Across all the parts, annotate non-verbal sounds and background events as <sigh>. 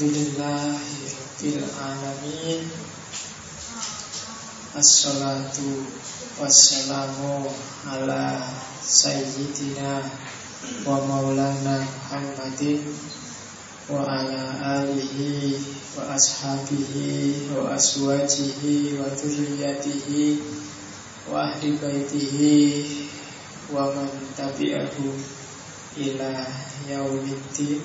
Alhamdulillahirabbil alamin. Assalatu wassalamu ala sayyidina wa maulana Muhammadin wa ala alihi wa ashabihi wa aswajihi wa dhurriyyatihi wa ahli baitihi wa man tabi'ahu ila yaumiddin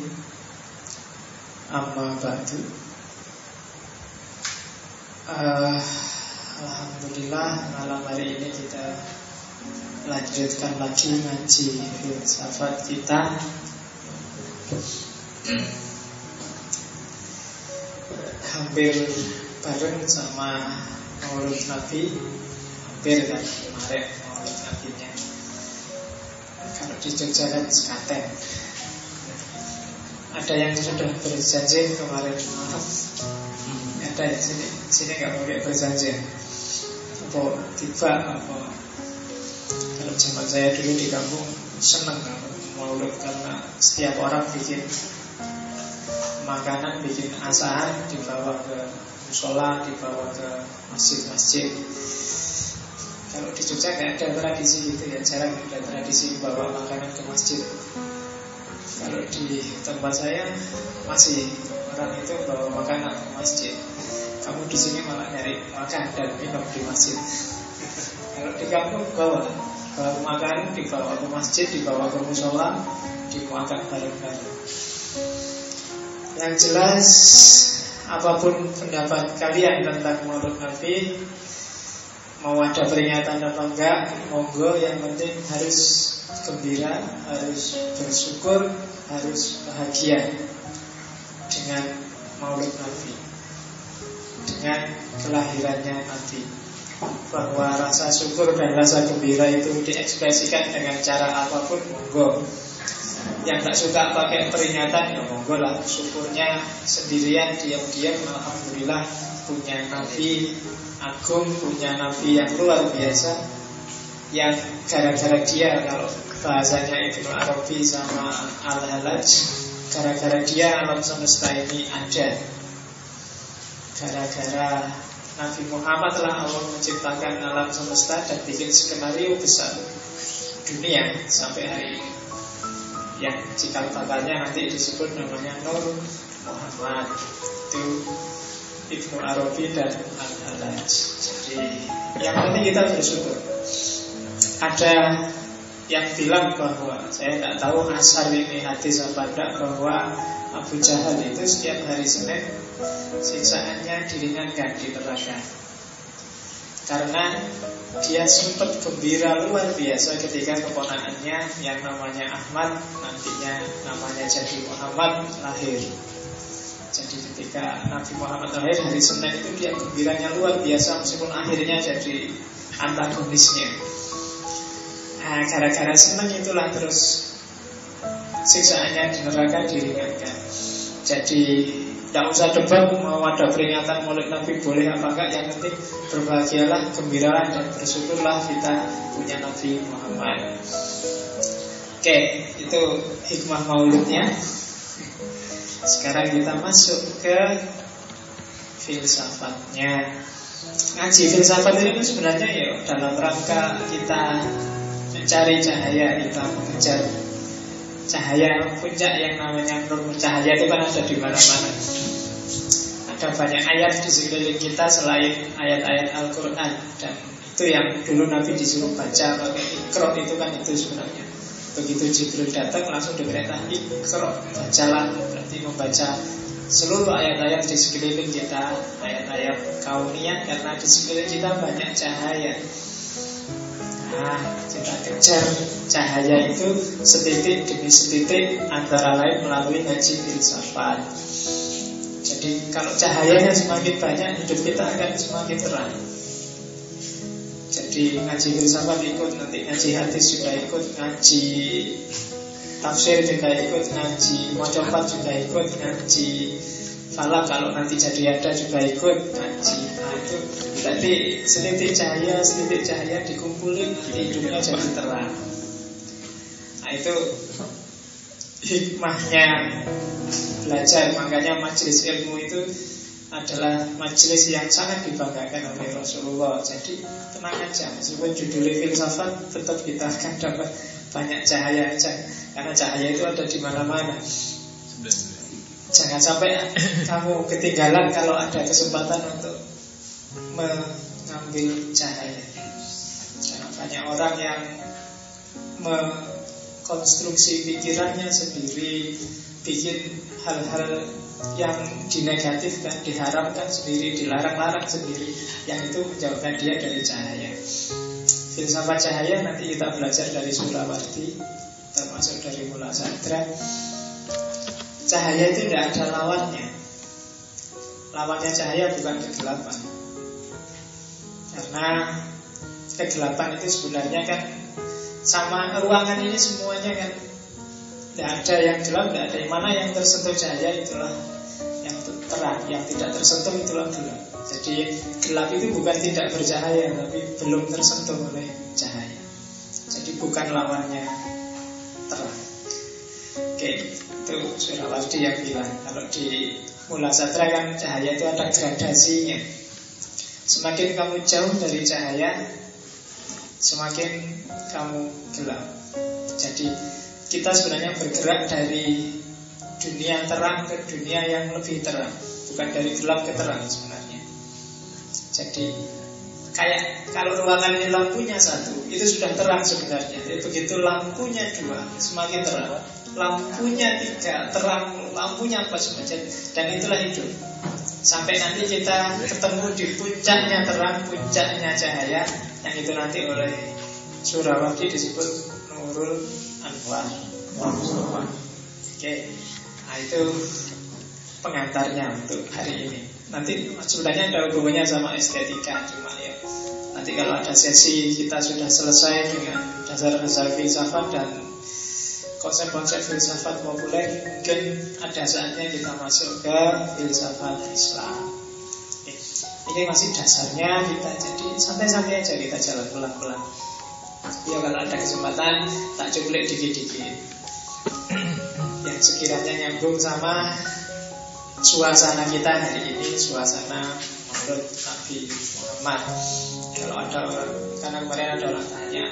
amma ba'du. Uh, Alhamdulillah malam hari ini kita lanjutkan lagi ngaji filsafat kita. Hampir bareng sama Maulud Nabi. Hampir kan kemarin Maulud Nabi-nya. Kalau di Jogja kan sekaten ada yang sudah berjanji kemarin maaf ada ya sini sini nggak pakai berjanji. Apa tiba apa? Kalau zaman saya dulu di kampung seneng kalau maulud karena setiap orang bikin makanan bikin asahan dibawa ke musola dibawa ke masjid-masjid. Kalau di Jogja nggak ada tradisi gitu ya jarang ada tradisi bawa makanan ke masjid kalau di tempat saya masih orang itu bawa makanan ke masjid kamu di sini malah nyari makan dan minum di masjid. Kalau di kampung bawa, bawa makan dibawa ke masjid, dibawa ke musola, dimakan bareng-bareng. Yang jelas apa pun pendapat kalian tentang Maulud Nabi, mau ada peringatan apa enggak, monggo yang penting harus gembira, harus bersyukur, harus bahagia dengan Maulud Nabi dengan kelahirannya Nabi. Bahwa rasa syukur dan rasa gembira itu diekspresikan dengan cara apa pun monggo. Yang tak suka pakai peringatan ya monggo lah syukurnya sendirian diam-diam alhamdulillah punya nabi agung punya nabi yang luar biasa yang gara-gara dia kalau bahasanya Ibnu Arabi sama Al-Halaj gara-gara dia alam semesta ini ada Gara-gara Nabi Muhammad telah Allah menciptakan alam semesta dan bikin skenario besar dunia sampai hari ini. Yang cikal bakalnya nanti disebut namanya Nur Muhammad. Itu Ibnu Arabi dan Al-Halaj. Jadi yang penting kita bersyukur. Ada yang bilang bahwa saya tidak tahu asal ini hadis apa tidak bahwa Abu Jahal itu setiap hari Senin siksaannya diringankan di neraka karena dia sempat gembira luar biasa ketika keponakannya yang namanya Ahmad nantinya namanya jadi Muhammad lahir. Jadi ketika Nabi Muhammad lahir hari Senin itu dia gembiranya luar biasa meskipun akhirnya jadi antagonisnya. Nah, gara-gara senang itulah terus siksaannya di neraka diringankan. Jadi tidak usah debat mau ada peringatan mulut Nabi boleh apa enggak? Yang penting berbahagialah, gembiralah dan bersyukurlah kita punya Nabi Muhammad. Oke, itu hikmah mauludnya Sekarang kita masuk ke filsafatnya. Ngaji filsafat ini sebenarnya ya dalam rangka kita mencari cahaya, kita mengejar cahaya puncak yang namanya nur cahaya itu kan ada di mana-mana. Ada banyak ayat di sekeliling kita selain ayat-ayat Al-Quran dan itu yang dulu Nabi disuruh baca pakai ikro itu kan itu sebenarnya. Begitu Jibril datang langsung diperintah ikro bacalah berarti membaca seluruh ayat-ayat di sekeliling kita ayat-ayat kauniyah karena di sekeliling kita banyak cahaya Nah, kita kejar cahaya itu setitik demi setitik antara lain melalui ngaji filsafat. Jadi kalau cahayanya semakin banyak, hidup kita akan semakin terang. Jadi ngaji filsafat ikut, nanti ngaji hadis juga ikut, ngaji tafsir juga ikut, ngaji mocopat juga ikut, ngaji kalau nanti jadi ada juga ikut ngaji. Itu berarti setitik cahaya, setitik cahaya dikumpulin hidupnya jadi terang. Nah itu hikmahnya. Belajar makanya majelis ilmu itu adalah majelis yang sangat dibanggakan oleh Rasulullah. Jadi tenang aja meskipun judulnya filsafat tetap kita akan dapat banyak cahaya aja. Karena cahaya itu ada di mana-mana jangan sampai <coughs> kamu ketinggalan kalau ada kesempatan untuk mengambil cahaya. Karena banyak orang yang mengkonstruksi pikirannya sendiri bikin hal-hal yang dinegatifkan, diharamkan sendiri, dilarang-larang sendiri Yang itu menjauhkan dia dari cahaya. Filsafat cahaya nanti kita belajar dari Surawarti Termasuk dari Mula Sadra Cahaya itu tidak ada lawannya Lawannya cahaya bukan kegelapan Karena kegelapan itu sebenarnya kan Sama ruangan ini semuanya kan tidak ada yang gelap, tidak ada yang mana yang tersentuh cahaya itulah yang terang, yang tidak tersentuh itulah gelap. Jadi gelap itu bukan tidak bercahaya, tapi belum tersentuh oleh cahaya. Jadi bukan lawannya terang. Oke, itu Surawardi yang bilang. Kalau di Mula Satra kan cahaya itu ada gradasinya. Semakin kamu jauh dari cahaya, semakin kamu gelap. Jadi kita sebenarnya bergerak dari dunia terang ke dunia yang lebih terang Bukan dari gelap ke terang sebenarnya Jadi kayak kalau ruangan ini lampunya satu Itu sudah terang sebenarnya Jadi begitu lampunya dua semakin terang Lampunya tiga terang Lampunya apa semacam Dan itulah hidup. Sampai nanti kita ketemu di puncaknya terang Puncaknya cahaya Yang itu nanti oleh Surawati disebut Nurul Anwar Oke. Okay. Nah itu pengantarnya untuk hari ini. Nanti sebenarnya ada hubungannya sama estetika Cuma ya Nanti kalau ada sesi kita sudah selesai dengan dasar-dasar filsafat dan konsep-konsep filsafat populer Mungkin ada saatnya kita masuk ke filsafat Islam. Ini masih dasarnya kita jadi santai-santai aja kita jalan pelan-pelan Ya kalau ada kesempatan tak cuplik dikit-dikit. <clears throat> Yang sekiranya nyambung sama suasana kita hari ini Suasana menurut Nabi Muhammad. Kalau ada orang, karena kemarin ada orang tanya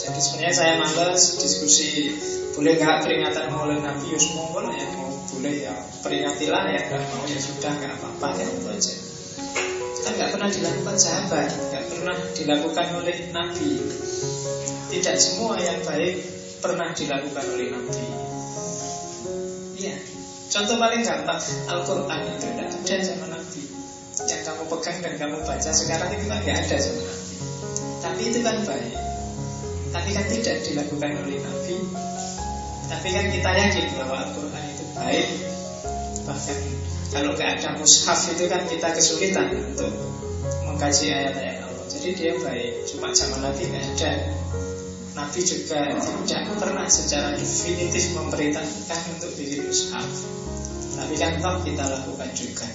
Jadi sebenarnya saya males diskusi Boleh nggak peringatan maulid Nabi? Yus monggo ya. Mau boleh ya. Peringatilah ya. Nggak mau ya sudah nggak apa-apa ya. Itu aja Kan nggak pernah dilakukan sahabat. Nggak pernah dilakukan oleh Nabi. Tidak semua yang baik pernah dilakukan oleh Nabi. Iya. Contoh paling gampang Al-Quran itu tidak ada sama Nabi. Yang kamu pegang dan kamu baca sekarang itu kan tidak ada sama Nabi. Tapi itu kan baik. Tapi kan tidak dilakukan oleh Nabi Tapi kan kita yakin bahwa Al-Quran itu baik. Bahkan kalau tidak ada mushaf itu kan kita kesulitan untuk mengkaji ayat-ayat Allah. Jadi dia baik. Cuma zaman Nabi tidak ada. Nabi juga tidak pernah secara definitif memerintahkan untuk bikin mushaf. Tapi kan toh kita lakukan juga.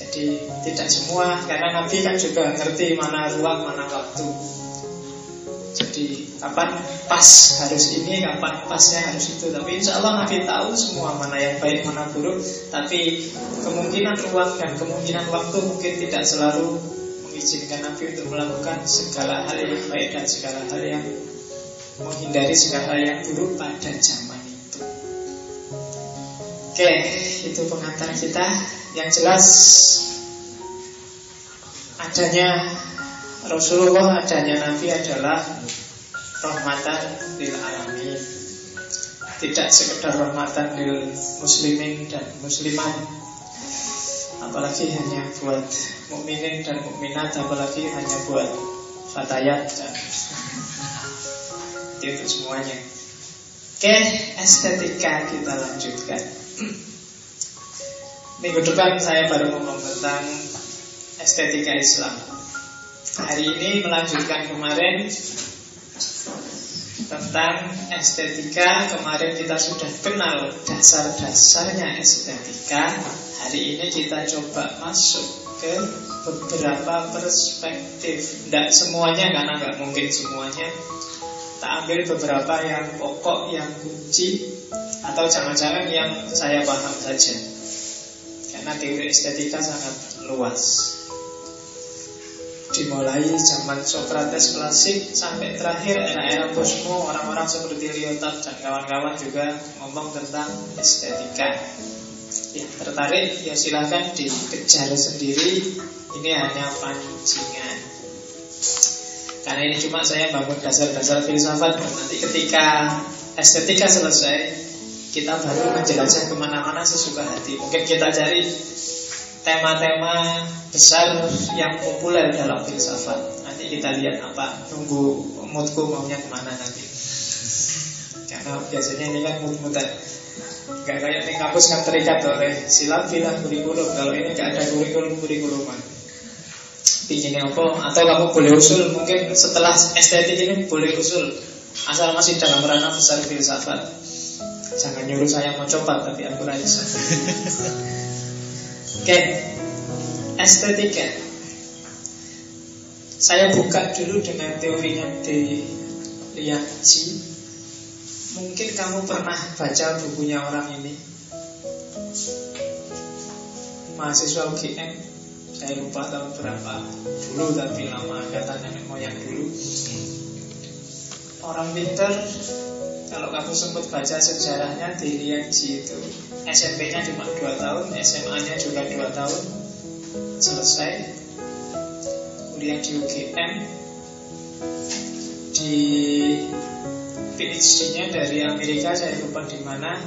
Jadi tidak semua Karena Nabi kan juga ngerti mana ruang, mana waktu Jadi kapan pas harus ini, kapan pasnya harus itu Tapi insya Allah Nabi tahu semua mana yang baik, mana buruk Tapi kemungkinan ruang dan kemungkinan waktu mungkin tidak selalu mengizinkan Nabi untuk melakukan segala hal yang baik dan segala hal yang menghindari segala hal yang buruk pada zaman itu. Oke, itu pengantar kita. Yang jelas adanya Rasulullah, adanya Nabi adalah rahmatan lil alamin. Tidak sekedar rahmatan lil muslimin dan musliman apalagi hanya buat mukminin dan mukminat apalagi hanya buat fatayat dan <laughs> itu semuanya. Oke estetika kita lanjutkan. <clears throat> Minggu depan saya baru ngomong tentang estetika Islam hari ini melanjutkan kemarin tentang estetika Kemarin kita sudah kenal dasar-dasarnya estetika Hari ini kita coba masuk ke beberapa perspektif Tidak semuanya karena nggak mungkin semuanya tak ambil beberapa yang pokok, yang kunci, atau jangan-jangan yang saya paham saja. Karena teori estetika sangat luas. Dimulai zaman Socrates klasik sampai terakhir era-era Cosmo Orang-orang seperti Lyotard dan kawan-kawan juga ngomong tentang estetika. Ya tertarik ya silahkan dikejar sendiri. Ini hanya pancingan. Karena ini cuma saya bangun dasar-dasar filsafat Nanti ketika estetika selesai Kita baru menjelajah ke mana-mana sesuka hati. Mungkin kita cari tema-tema besar yang populer dalam filsafat. Nanti kita lihat apa, tunggu moodku maunya ke mana nanti. Karena biasanya ini kan mood-moodan. Gak kayak di kampus kan terikat oleh silat, filah, kurikulum. Kalau ini gak ada kurikulum kurikuluman. Pinginnya apa? Atau kamu boleh usul mungkin setelah estetik ini boleh usul. Asal masih dalam ranah besar filsafat. Jangan nyuruh saya mau coba tapi aku rasa. <laughs> Oke, estetika. Saya buka dulu dengan teorinya di Lianji. Mungkin kamu pernah baca bukunya orang ini. Mahasiswa UGM. Saya lupa tahun berapa dulu tapi lama kata nenek moyang dulu. Orang pinter kalau kamu sempat baca sejarahnya di Lianji itu SMP-nya cuma 2 tahun, SMA-nya juga 2 tahun. Selesai. Kuliah di UGM Di PhD-nya dari Amerika Saya lupa di mana.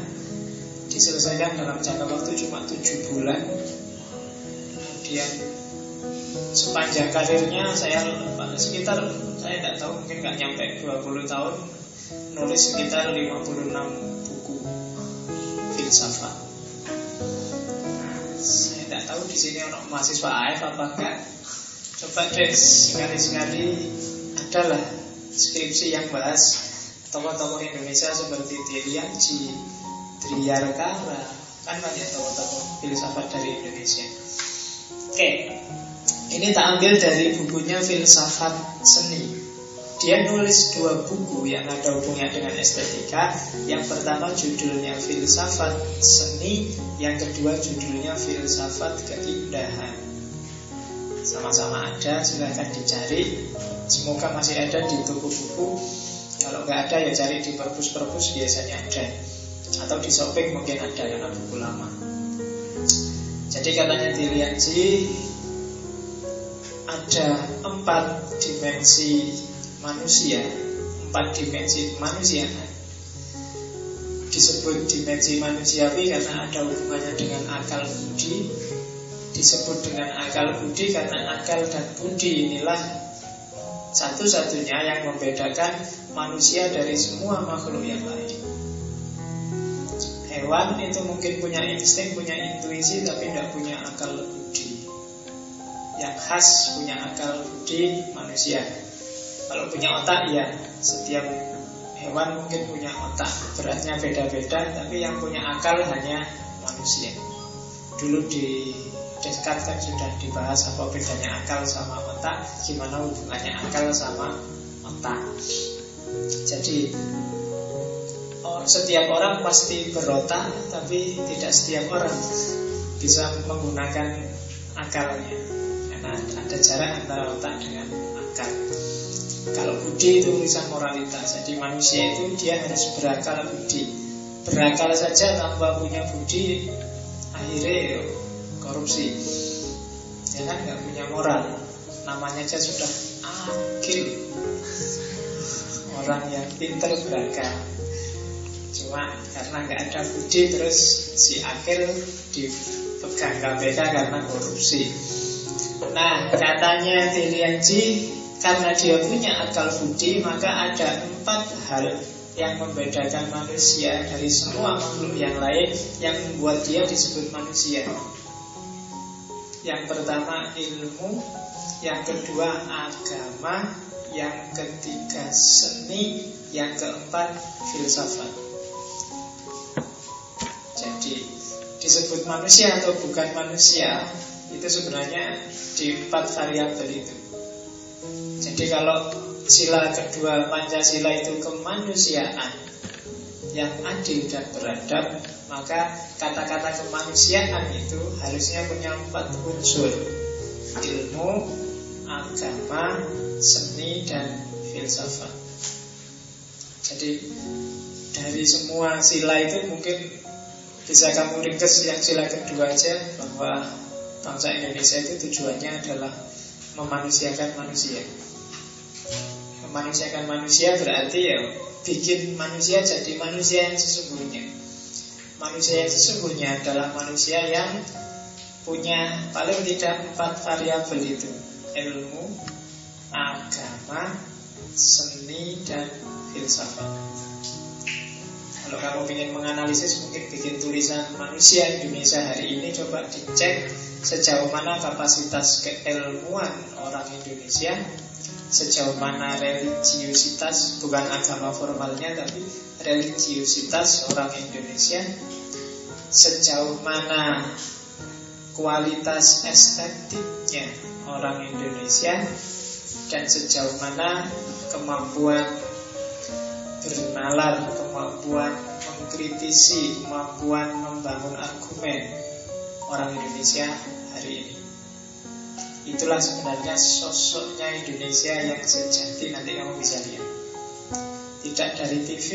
Diselesaikan dalam jangka waktu cuma 7 bulan. Kemudian Sepanjang karirnya saya sekitar saya tidak tahu mungkin nggak nyampe 20 tahun nulis sekitar 56 buku filsafat. Saya tidak tahu di sini orang mahasiswa AF apa enggak. Coba deh sekali-sekali adalah skripsi yang bahas tokoh-tokoh Indonesia seperti Dirianji, Triyarkara, kan banyak tokoh-tokoh filsafat dari Indonesia. Oke, ini tak ambil dari bukunya Filsafat Seni dia nulis dua buku yang ada hubungannya dengan estetika. Yang pertama judulnya Filsafat Seni Yang kedua judulnya Filsafat Keindahan. Sama-sama ada, silahkan dicari. Semoga masih ada di toko buku. Kalau nggak ada ya cari di perpus-perpus biasanya ada. Atau di shopping mungkin ada karena buku lama. Jadi katanya di Lianji ada empat dimensi manusia empat dimensi manusia. Disebut dimensi manusiawi karena ada hubungannya dengan akal budi. Disebut dengan akal budi karena akal dan budi inilah satu-satunya yang membedakan manusia dari semua makhluk yang lain. Hewan itu mungkin punya insting punya intuisi tapi tidak punya akal budi. Yang khas punya akal budi manusia kalau punya otak ya setiap hewan mungkin punya otak beratnya beda-beda tapi yang punya akal hanya manusia. Dulu di Descartes kan sudah dibahas apa bedanya akal sama otak, gimana hubungannya akal sama otak. Jadi setiap orang pasti berotak, tapi tidak setiap orang bisa menggunakan akalnya, karena ada jarak antara otak dengan akal. Kalau budi itu urusan moralitas Jadi manusia itu dia harus berakal budi. Berakal saja tanpa punya budi Akhirnya ya, korupsi. Ya kan nggak punya moral. Namanya aja sudah akil Orang yang pinter berakal. Cuma karena nggak ada budi Terus si akil dipegang KPK karena korupsi. Nah katanya Tilianji karena dia punya akal budi Maka ada empat hal yang membedakan manusia dari semua makhluk yang lain Yang membuat dia disebut manusia. Yang pertama ilmu. Yang kedua agama. Yang ketiga seni. Yang keempat filsafat. Jadi disebut manusia atau bukan manusia Itu sebenarnya di empat variabel itu jadi kalau sila kedua Pancasila itu kemanusiaan yang adil dan beradab, maka kata-kata kemanusiaan itu harusnya punya empat unsur. Ilmu, agama, seni, dan filsafat. Jadi dari semua sila itu mungkin bisa kamu ringkes yang sila kedua aja bahwa bangsa Indonesia itu tujuannya adalah memanusiakan manusia. Memanusiakan manusia berarti ya bikin manusia jadi manusia yang sesungguhnya. Manusia yang sesungguhnya adalah manusia yang punya paling tidak empat variabel itu ilmu, agama, seni dan filsafat. Kalau kamu ingin menganalisis mungkin bikin tulisan manusia Indonesia hari ini coba dicek sejauh mana kapasitas keilmuan orang Indonesia sejauh mana religiusitas bukan agama formalnya tapi religiusitas orang Indonesia sejauh mana kualitas estetiknya orang Indonesia dan sejauh mana kemampuan bernalar, kemampuan mengkritisi, kemampuan membangun argumen orang Indonesia hari ini. Itulah sebenarnya sosoknya Indonesia yang sejati nanti kamu bisa lihat. Tidak dari TV,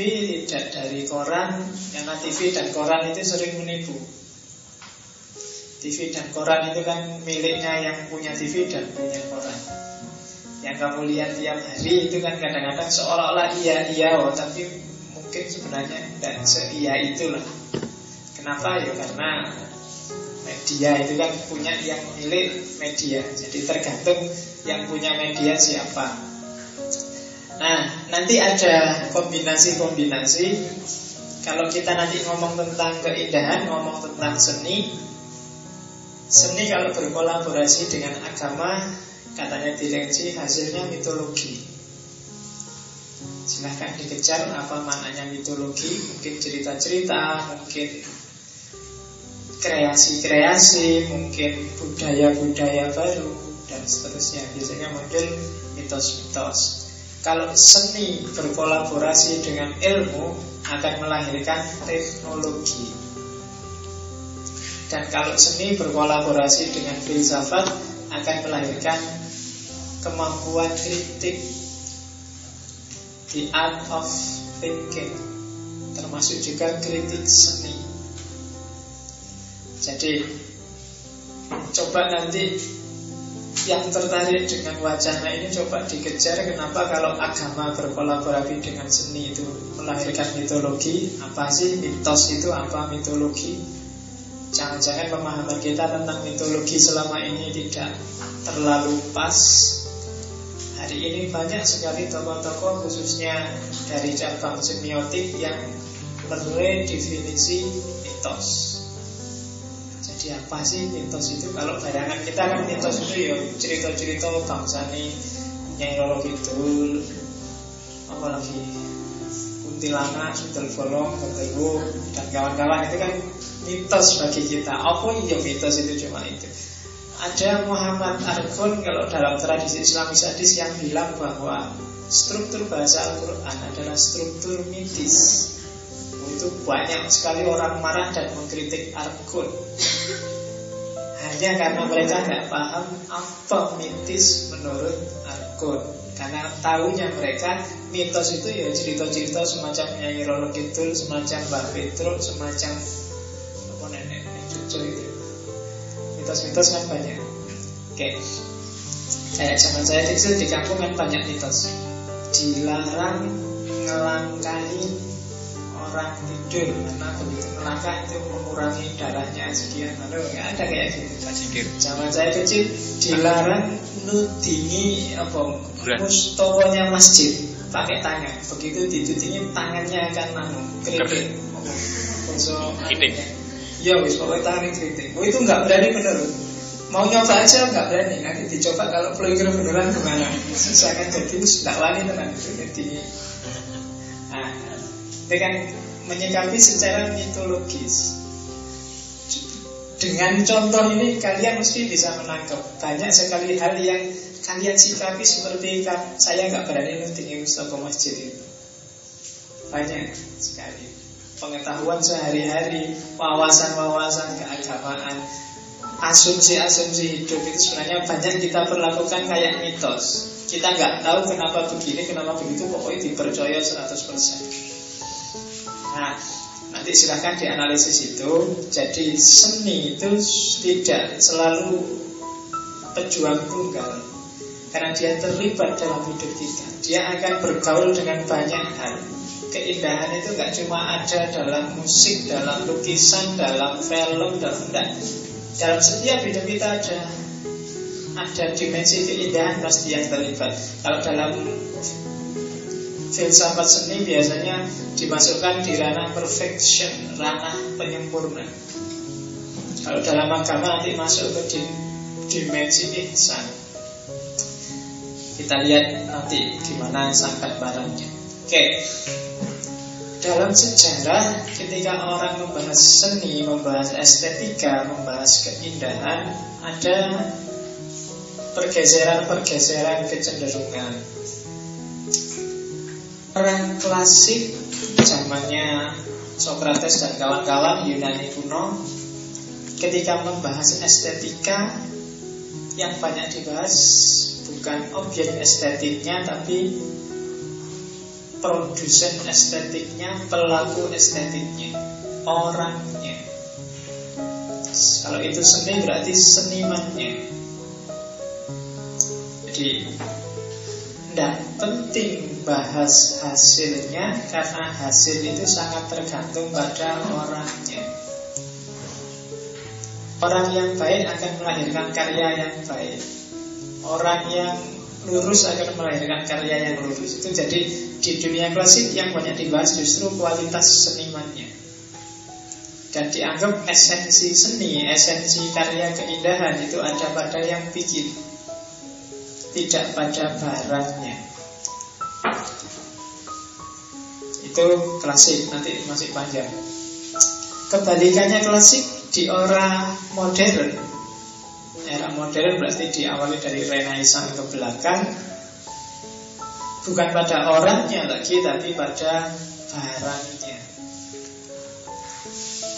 tidak dari koran Karena TV dan koran itu sering menipu. TV dan koran itu kan miliknya yang punya TV dan punya koran. Yang kamu lihat tiap hari itu kan kadang-kadang seolah-olah iya-iya oh, Tapi mungkin sebenarnya tidak se-iya itulah. Kenapa? Ya? Karena media itu kan punya yang milik media. Jadi tergantung yang punya media siapa. Nah nanti ada kombinasi-kombinasi. Kalau kita nanti ngomong tentang keindahan Ngomong tentang seni Seni kalau berkolaborasi dengan agama Katanya Dilenci hasilnya mitologi. Silahkan dikejar apa maknanya mitologi Mungkin cerita-cerita Mungkin kreasi-kreasi, mungkin budaya-budaya baru dan seterusnya. Biasanya muncul mitos-mitos. Kalau seni berkolaborasi dengan ilmu akan melahirkan teknologi. Dan kalau seni berkolaborasi dengan filsafat akan melahirkan kemampuan kritik The art of thinking Termasuk juga kritik seni jadi coba nanti yang tertarik dengan wacana ini coba dikejar. Kenapa? Kalau agama berkolaborasi dengan seni itu melahirkan mitologi apa sih? Mitos itu apa? Mitologi. Jangan-jangan pemahaman kita tentang mitologi selama ini tidak terlalu pas. Hari ini banyak sekali tokoh-tokoh khususnya dari cabang semiotik yang definisi mitos jadi apa sih mitos itu? Kalau bayangan kita kan mitos itu ya cerita-cerita bangsa nih Nyai Roro Kidul Apalagi Kuntilanak, Sudel Bolong, Genderuwo Dan kawan-kawan. Itu kan mitos bagi kita. Apa iya mitos itu cuma itu? Ada Muhammad Argun kalau dalam tradisi Islamis hadis yang bilang bahwa Struktur bahasa Al-Quran adalah struktur mitis itu banyak sekali orang marah dan mengkritik Argun hanya karena mereka nggak paham apa mitis menurut Argun karena tahunya mereka mitos itu ya cerita-cerita semacam Nyai Roro semacam Mbak Petruk, semacam apa nenek cucu itu. Mitos-mitos kan banyak. Oke. Kayak zaman saya kecil di kampung kan banyak mitos. Dilarang ngelangkahi orang tidur karena melangkah itu mengurangi darahnya sekian lalu nggak ada kayak gitu. Zaman saya kecil dilarang nudingi apa mustokonya masjid pakai tangan. Begitu ditudingi tangannya akan nanu keriting. So ya wis pokoknya tangan keriting. Oh itu nggak berani bener mau nyoba aja nggak berani. Nanti dicoba kalau peluru beneran gimana? <laughs> Susah kan jadi nggak wani tenan. Itu jadi dengan menyikapi secara mitologis. Dengan contoh ini kalian mesti bisa menangkap banyak sekali hal yang kalian sikapi seperti saya nggak berani nuntingi Mustafa Masjid itu. Banyak sekali pengetahuan sehari-hari, wawasan-wawasan keagamaan, asumsi-asumsi hidup itu sebenarnya banyak kita perlakukan kayak mitos. Kita nggak tahu kenapa begini, kenapa begitu, pokoknya dipercaya 100%. Nah, nanti silahkan dianalisis itu. Jadi seni itu tidak selalu pejuang tunggal, karena dia terlibat dalam hidup kita. Dia akan bergaul dengan banyak hal. Keindahan itu nggak cuma ada dalam musik, dalam lukisan, dalam film, dalam enggak. Dalam setiap hidup kita ada ada dimensi keindahan pasti yang terlibat. Kalau dalam filsafat seni biasanya dimasukkan di ranah perfection, ranah penyempurna. Kalau dalam agama nanti masuk ke dimensi ihsan. Kita lihat nanti gimana sampai barangnya. Oke. Dalam sejarah ketika orang membahas seni, membahas estetika, membahas keindahan, ada pergeseran-pergeseran kecenderungan. Orang klasik zamannya Socrates dan kawan-kawan Yunani kuno ketika membahas estetika yang banyak dibahas bukan objek estetiknya tapi produsen estetiknya, pelaku estetiknya, orangnya. Kalau itu seni berarti senimannya. Jadi tidak penting bahas hasilnya karena hasil itu sangat tergantung pada orangnya. Orang yang baik akan melahirkan karya yang baik. Orang yang lurus akan melahirkan karya yang lurus. Itu jadi di dunia klasik yang banyak dibahas justru kualitas senimannya. Dan dianggap esensi seni, esensi karya keindahan itu ada pada yang bikin tidak pada barangnya. Itu klasik, nanti masih panjang. Kebalikannya klasik di era modern. Era modern berarti diawali dari Renaissance ke belakang. Bukan pada orangnya lagi, tapi pada barangnya.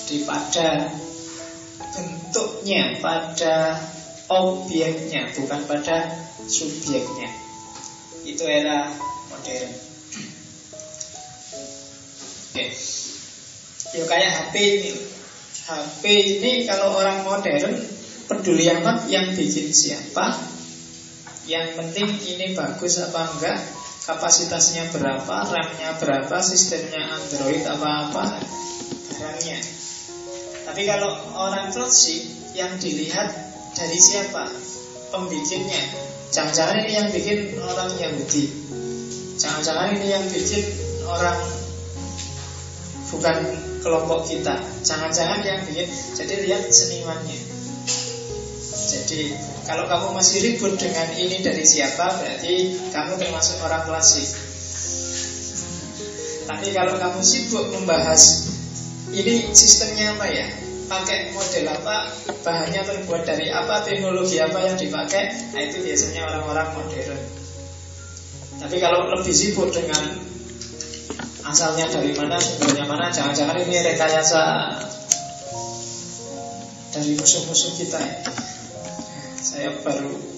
Di pada bentuknya, pada objeknya, bukan pada subjeknya. Itu era modern. Oke. Ya kayak HP ini. HP ini kalau orang modern peduli amat yang bikin siapa. Yang penting ini bagus apa enggak, kapasitasnya berapa, RAM-nya berapa, sistemnya Android apa-apa, barangnya. Tapi kalau orang klasik yang dilihat dari siapa? Pembikinnya, Jangan-jangan ini yang bikin orang Yahudi Jangan-jangan ini yang bikin orang Bukan kelompok kita. Jangan-jangan yang bikin Jadi lihat senimannya. Jadi kalau kamu masih ribut dengan ini dari siapa Berarti kamu termasuk orang klasik. Tapi kalau kamu sibuk membahas Ini sistemnya apa ya pakai model apa, bahannya terbuat dari apa, teknologi apa yang dipakai, nah itu biasanya orang-orang modern. Tapi kalau lebih sibuk dengan asalnya dari mana, sumbernya mana, jangan-jangan ini rekayasa dari musuh-musuh kita. Saya baru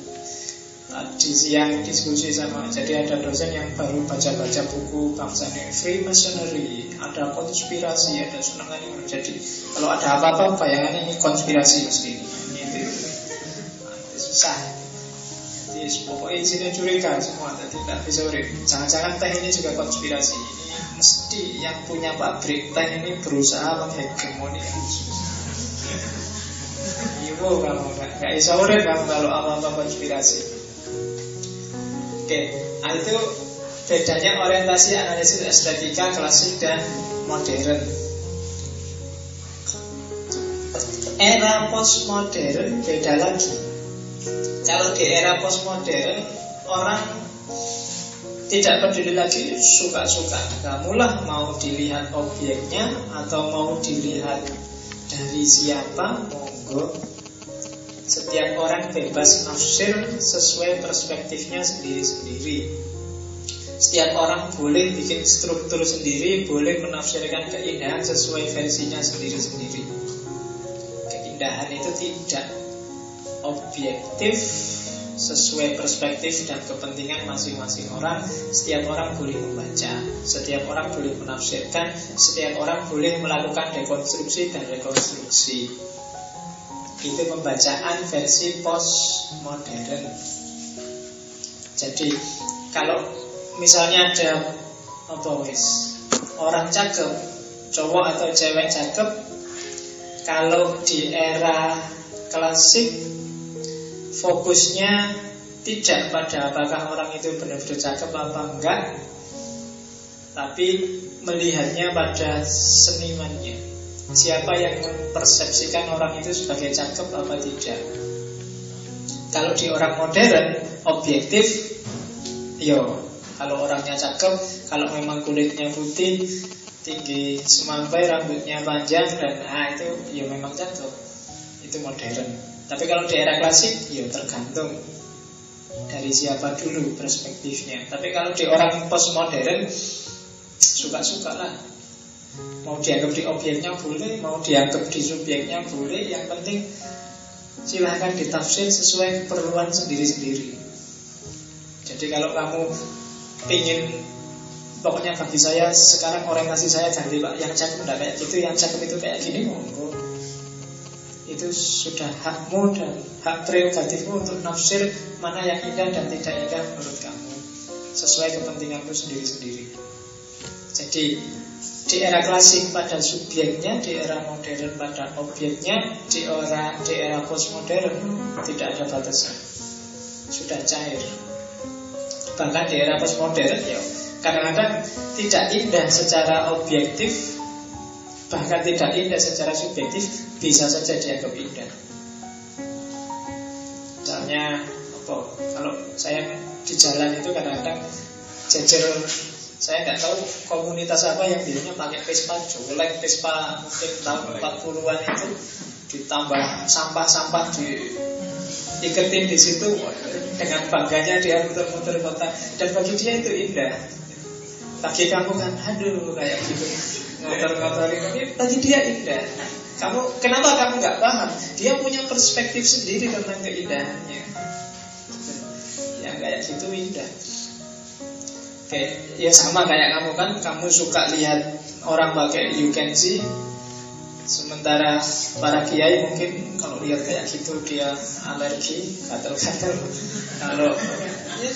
Tadi siang diskusi sama. Jadi ada dosen yang baru baca-baca buku bangsa ini Freemasonry Ada konspirasi, ada senangan yang Jadi kalau ada apa-apa bayangannya ini konspirasi mesti ini Susah. Jadi pokoknya isinya curiga semua Jadi tidak bisa urip Jangan-jangan teh ini juga konspirasi. Ini mesti yang punya pabrik teh ini berusaha menghegemoni. Ibu kamu gak bisa urip kamu kalau apa-apa konspirasi Oke, nah itu bedanya orientasi analisis estetika klasik dan modern. Era postmodern beda lagi. Kalau di era postmodern orang tidak peduli lagi suka-suka Kamulah mau dilihat objeknya Atau mau dilihat dari siapa Monggo Setiap orang bebas nafsir sesuai perspektifnya sendiri-sendiri. Setiap orang boleh bikin struktur sendiri, boleh menafsirkan keindahan sesuai versinya sendiri-sendiri. Keindahan itu tidak objektif sesuai perspektif dan kepentingan masing-masing orang. Setiap orang boleh membaca, setiap orang boleh menafsirkan, setiap orang boleh melakukan dekonstruksi dan rekonstruksi. Itu pembacaan versi postmodern. Jadi kalau misalnya ada apa orang cakep, cowok atau cewek cakep, kalau di era klasik fokusnya tidak pada apakah orang itu benar-benar cakep apa enggak, tapi melihatnya pada senimannya. Siapa yang mempersepsikan orang itu sebagai cakep apa tidak? Kalau di orang modern Objektif Yo, kalau orangnya cakep Kalau memang kulitnya putih Tinggi semampai, rambutnya panjang Dan ah itu ya memang cakep. Itu modern. Tapi kalau di era klasik, ya tergantung Dari siapa dulu perspektifnya. Tapi kalau di orang postmodern Suka-suka lah Mau dianggap di objeknya boleh, mau dianggap di subjeknya boleh Yang penting silahkan ditafsir sesuai keperluan sendiri-sendiri Jadi kalau kamu ingin Pokoknya bagi saya sekarang orientasi saya ganti pak Yang cakep tidak kayak gitu, yang cakep itu kayak gini monggo itu sudah hakmu dan hak prerogatifmu untuk nafsir mana yang indah dan tidak indah menurut kamu sesuai kepentinganmu sendiri-sendiri. Jadi di era klasik pada subjeknya, di era modern pada objeknya, di era di era postmodern tidak ada batasan, sudah cair. Bahkan di era postmodern ya kadang-kadang tidak indah secara objektif, bahkan tidak indah secara subjektif, bisa saja dianggap indah. Misalnya apa? Kalau saya di jalan itu kadang-kadang jejer saya nggak tahu komunitas apa yang biasanya pakai Vespa Jolek, Vespa mungkin tahun 40-an itu ditambah sampah-sampah di iketin di situ dengan bangganya dia muter-muter kota dan bagi dia itu indah. Bagi kamu kan, aduh kayak gitu motor-motor ini bagi dia indah. Kamu kenapa kamu nggak paham? Dia punya perspektif sendiri tentang keindahannya. Yang kayak gitu indah. Kayak, ya sama kayak kamu kan, kamu suka lihat orang pakai you can see Sementara para kiai mungkin kalau lihat kayak gitu dia alergi atau gatal Kalau ya,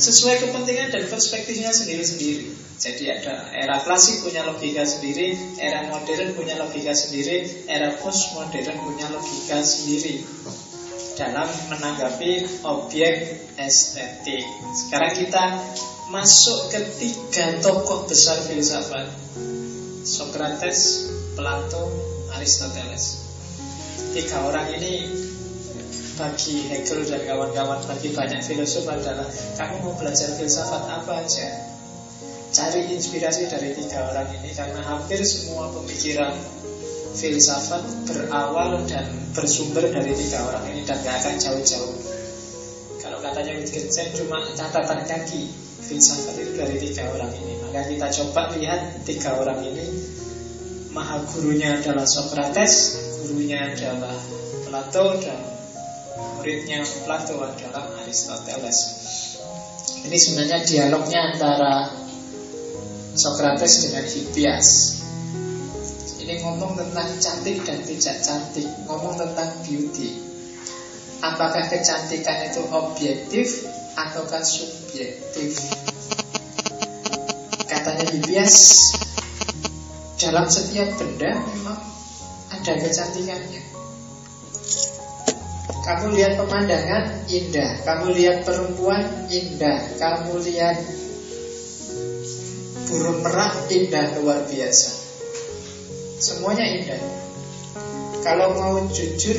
sesuai kepentingan dan perspektifnya sendiri-sendiri. Jadi ada era klasik punya logika sendiri, era modern punya logika sendiri, era postmodern punya logika sendiri dalam menanggapi objek estetik. Sekarang kita masuk ke tiga tokoh besar filsafat. Socrates, Plato, Aristoteles. Tiga orang ini bagi Hegel dan kawan-kawan bagi banyak filosof adalah kamu mau belajar filsafat apa aja? Cari inspirasi dari tiga orang ini karena hampir semua pemikiran filsafat berawal dan bersumber dari tiga orang ini dan gak akan jauh-jauh kalau katanya Wittgenstein cuma catatan kaki filsafat itu dari tiga orang ini. Maka kita coba lihat tiga orang ini. Maha gurunya adalah Socrates, gurunya adalah Plato dan muridnya Plato adalah Aristoteles. Ini sebenarnya dialognya antara Socrates dengan Hippias. Ngomong tentang cantik dan tidak cantik, ngomong tentang beauty. Apakah kecantikan itu objektif ataukah subjektif. Katanya Hippias, dalam setiap benda memang ada kecantikannya. Kamu lihat pemandangan indah, kamu lihat perempuan indah, kamu lihat burung merak indah luar biasa. Semuanya indah. Kalau mau jujur,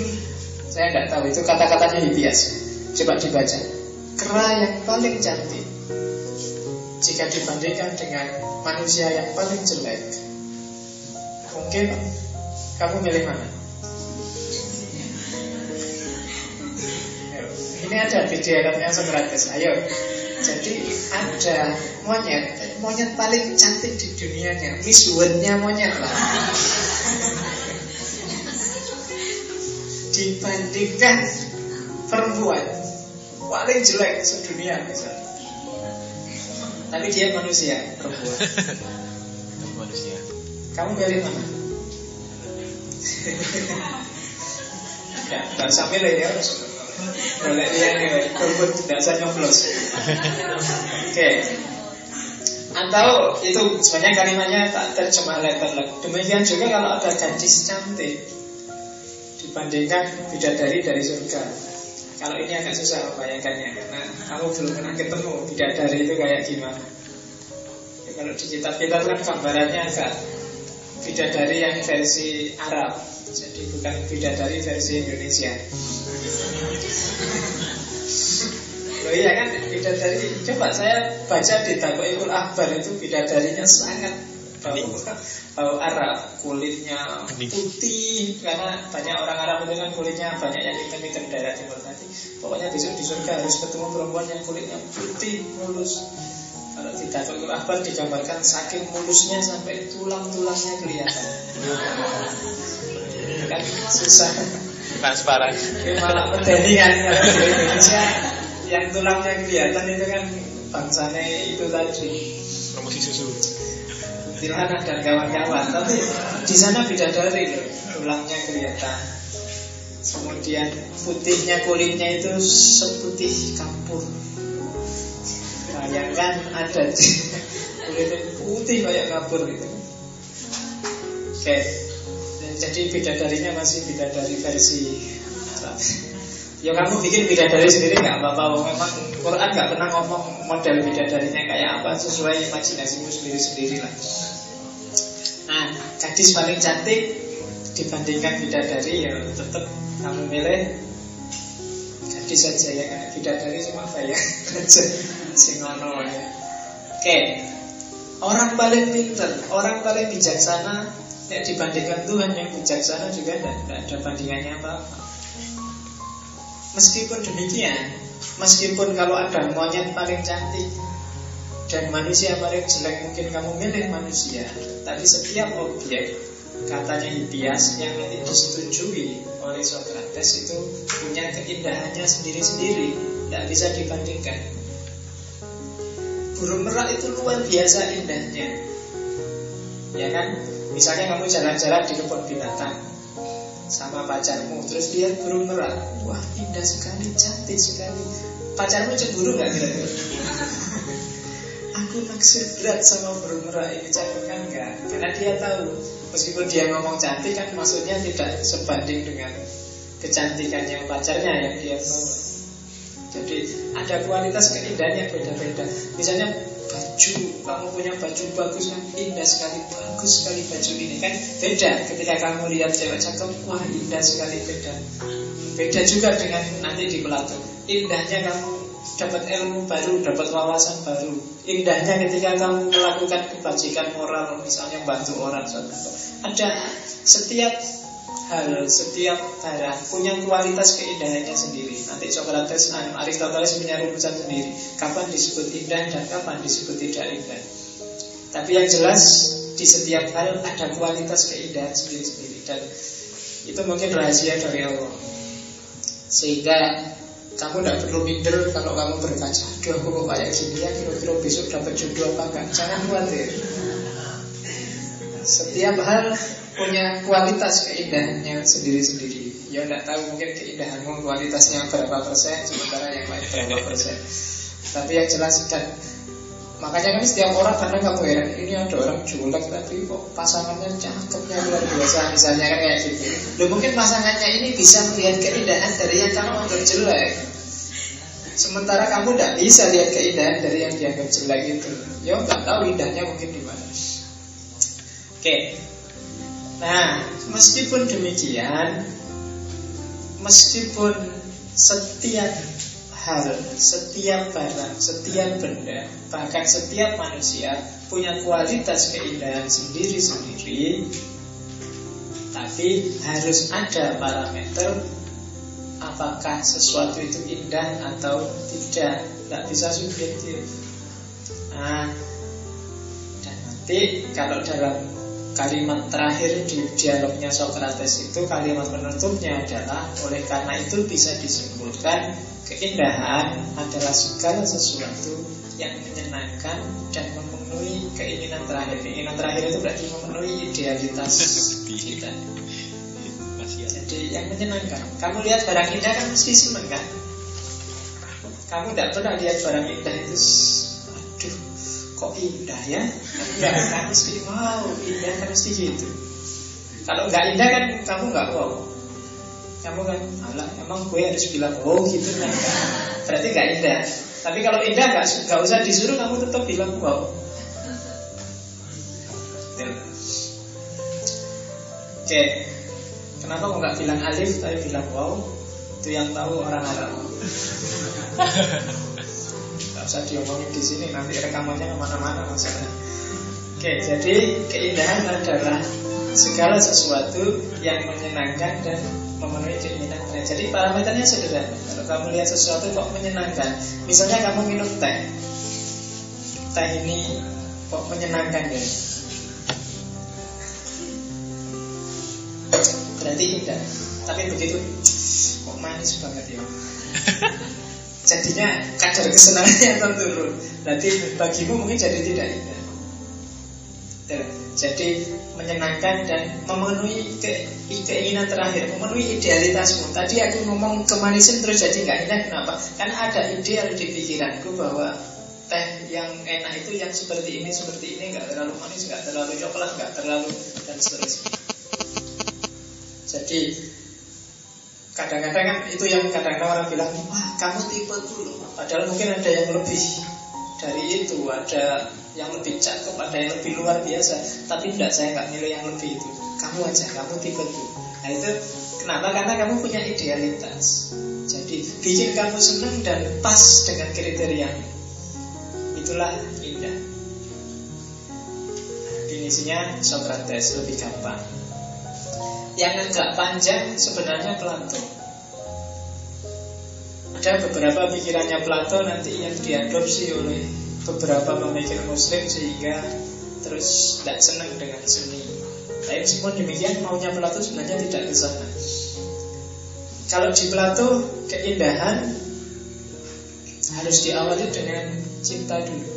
saya tidak tahu itu kata-katanya Hippias. Coba dibaca kera yang paling cantik jika dibandingkan dengan manusia yang paling jelek. Mungkin kamu milih mana? Ini ada video yang Socrates. Ayo. Jadi ada monyet, monyet paling cantik di dunianya, Miss World-nya monyet lah. Dibandingkan perempuan paling jelek sedunia misalnya. Tapi dia manusia, perempuan. <laughs> manusia. Kamu pilih mana? <laughs> ya, sampai lah ya. Boleh dia nih, berbut tidak usah nyoblos. Oke. Atau itu sebenarnya kalimatnya tak terjemah letterlek. Demikian juga kalau ada gadis cantik dibandingkan bidadari dari surga. Kalau ini agak susah membayangkannya karena kamu belum pernah ketemu bidadari itu kayak gimana. Ya, kalau di kitab-kitab kan gambarannya agak bidadari yang versi Arab, jadi bukan bidadari versi Indonesia. Loh iya kan? Bidadari. Coba saya baca di Tabaikul Akbar itu bidadarinya sangat bau, bau Arab. Kulitnya putih Karena banyak orang Arab itu kan kulitnya banyak yang hitam-hitam daerah timur nanti Pokoknya besok di surga harus ketemu perempuan yang kulitnya putih, mulus kalau di Tabaikul Akbar digambarkan saking mulusnya sampai tulang-tulangnya kelihatan. Kan susah. Transparan. malah medeni kan kalau di Indonesia. Yang tulangnya kelihatan itu kan bangsanya itu tadi. Promosi susu. Tirhana dan kawan-kawan tapi di sana bidadari loh tulangnya kelihatan. Kemudian putihnya kulitnya itu seputih kapur bayangkan ada kulitnya putih kayak kapur gitu oke jadi bidadarinya masih bidadari versi Arab. Ya kamu bikin bidadari sendiri nggak apa-apa. Memang Quran nggak pernah ngomong model bidadarinya kayak apa sesuai imajinasimu sendiri-sendiri lah. Nah, gadis paling cantik dibandingkan bidadari ya tetap kamu milih gadis saja ya karena bidadari cuma bayang <laughs> singono ya. Oke, orang paling pintar, orang paling bijaksana Ya dibandingkan Tuhan yang bijaksana juga tidak, ada bandingannya apa-apa. Meskipun demikian Meskipun kalau ada monyet paling cantik Dan manusia paling jelek Mungkin kamu milih manusia Tapi setiap objek Katanya Hippias yang nanti disetujui oleh Socrates itu punya keindahannya sendiri-sendiri Tidak bisa dibandingkan Burung merak itu luar biasa indahnya Ya kan? Misalnya kamu jalan-jalan di kebun binatang sama pacarmu, terus lihat burung merak, wah indah sekali, cantik sekali. Pacarmu cemburu nggak kira-kira? <laughs> Aku naksir berat sama burung merak ini cantik kan enggak? Karena dia tahu meskipun dia ngomong cantik kan maksudnya tidak sebanding dengan kecantikannya pacarnya yang dia tahu. Jadi ada kualitas keindahan yang beda-beda. Misalnya baju kamu punya baju bagus kan indah sekali bagus sekali baju ini kan? Beda ketika kamu lihat cewek cakep wah indah sekali beda. Beda juga dengan nanti di pelatuk indahnya kamu dapat ilmu baru dapat wawasan baru. Indahnya ketika kamu melakukan kebajikan moral misalnya bantu orang ada setiap hal setiap barang punya kualitas keindahannya sendiri. Nanti Socrates, Aristoteles punya rumusan sendiri. Kapan disebut indah dan kapan disebut tidak indah. Tapi yang jelas di setiap hal ada kualitas keindahan sendiri-sendiri dan itu mungkin rahasia dari Allah. Sehingga kamu tidak perlu minder kalau kamu berkaca. Aduh aku kayak gini ya kira-kira besok dapat jodoh apa enggak. Jangan khawatir. Setiap hal punya kualitas keindahannya sendiri-sendiri. Ya tidak tahu mungkin keindahanmu kualitasnya berapa persen, sementara yang lain berapa persen. Tapi yang jelas dan makanya kan setiap orang kadang kamu heran ini ada orang julek tapi kok pasangannya cakepnya luar biasa misalnya kan kayak gitu. Loh mungkin pasangannya ini bisa melihat keindahan dari yang kamu anggap jelek. Sementara kamu tidak bisa lihat keindahan dari yang dianggap jelek itu. Ya nggak tahu indahnya mungkin di mana. Oke, Nah, meskipun demikian, meskipun setiap hal, setiap barang, setiap benda, bahkan setiap manusia punya kualitas keindahan sendiri-sendiri, tapi harus ada parameter apakah sesuatu itu indah atau tidak. Tidak bisa subjektif. Nah Dan nanti kalau dalam kalimat terakhir di dialognya Socrates itu Kalimat penutupnya adalah Oleh karena itu bisa disimpulkan Keindahan adalah segala sesuatu yang menyenangkan dan memenuhi keinginan terakhir. Keinginan terakhir itu berarti memenuhi idealitas kita. Jadi yang menyenangkan. Kamu lihat barang indah kan mesti seneng kan? Kamu tidak pernah lihat barang indah itu Aduh, kok indah ya? Enggak, kan mesti wow, indah kan mesti gitu Kalau nggak indah kan kamu nggak wow Kamu kan, alah emang gue harus bilang wow gitu kan. Berarti nggak indah Tapi kalau indah nggak nggak usah disuruh kamu tetap bilang wow. Oke, Kenapa kok nggak bilang alif tapi bilang wow? Itu yang tahu orang Arab. <laughs> Usah diomongin di sini nanti rekamannya ke mana-mana masalahnya. Oke, jadi keindahan adalah segala sesuatu yang menyenangkan dan memenuhi keinginan Jadi parameternya sederhana. Kalau kamu lihat sesuatu kok menyenangkan, misalnya kamu minum teh, teh ini kok menyenangkan ya? berarti indah tapi begitu kok manis banget ya <laughs> jadinya kadar kesenangannya akan turun berarti bagimu mungkin jadi tidak indah. Jadi menyenangkan dan memenuhi ke, keinginan terakhir memenuhi idealitasmu. Tadi aku ngomong kemanisan terus jadi nggak indah kenapa? Karena ada ideal di pikiranku bahwa teh yang enak itu yang seperti ini seperti ini nggak terlalu manis nggak terlalu coklat nggak terlalu dan seterusnya. Jadi kadang-kadang kan itu yang kadang-kadang orang bilang, wah kamu tipe dulu. Padahal mungkin ada yang lebih dari itu, ada yang lebih cakep, ada yang lebih luar biasa. Tapi tidak, saya nggak milih yang lebih itu. Kamu aja, kamu tipe dulu. Nah itu kenapa? Karena kamu punya idealitas. Jadi bikin kamu senang dan pas dengan kriteria Itulah indah. Definisinya Socrates lebih gampang. Yang agak panjang sebenarnya Plato. Ada beberapa pikirannya Plato nanti yang diadopsi oleh beberapa pemikir muslim Sehingga terus tidak senang dengan seni. Tapi meskipun demikian maunya Plato sebenarnya tidak ke sana. Kalau di Plato keindahan harus diawali dengan cinta dulu.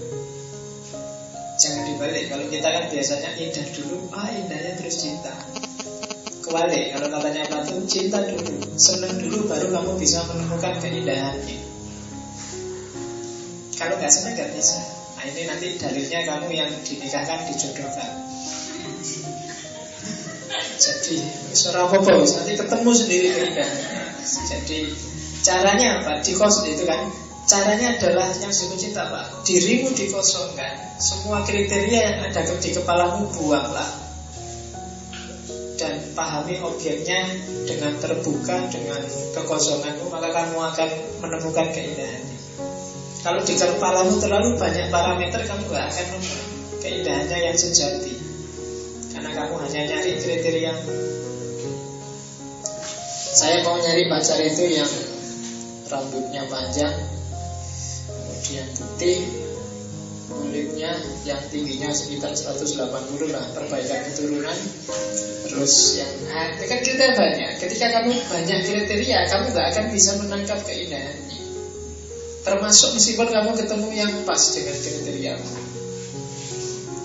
Jangan dibalik Kalau kita kan biasanya indah dulu Ah indahnya terus cinta Kebalik, kalau katanya Plato, cinta dulu, senang dulu, baru kamu bisa menemukan keindahannya. Kalau nggak senang nggak bisa. Nah ini nanti dalilnya kamu yang dinikahkan, dijodohkan. Jadi suara apa nanti ketemu sendiri keindahannya. Jadi caranya apa? Di kos itu kan Caranya adalah yang disebut cinta Pak Dirimu dikosongkan Semua kriteria yang ada di kepalamu buanglah pahami objeknya dengan terbuka dengan kekosonganmu maka kamu akan menemukan keindahannya. Kalau di kepalamu terlalu banyak parameter kamu gak akan menemukan keindahannya yang sejati. Karena kamu hanya nyari kriteria saya mau nyari pacar itu yang rambutnya panjang kemudian putih kulitnya yang tingginya sekitar 180 lah perbaikan keturunan. Terus yang ah, kan kita banyak. Ketika kamu banyak kriteria kamu gak akan bisa menangkap keindahannya termasuk meskipun kamu ketemu yang pas dengan kriteria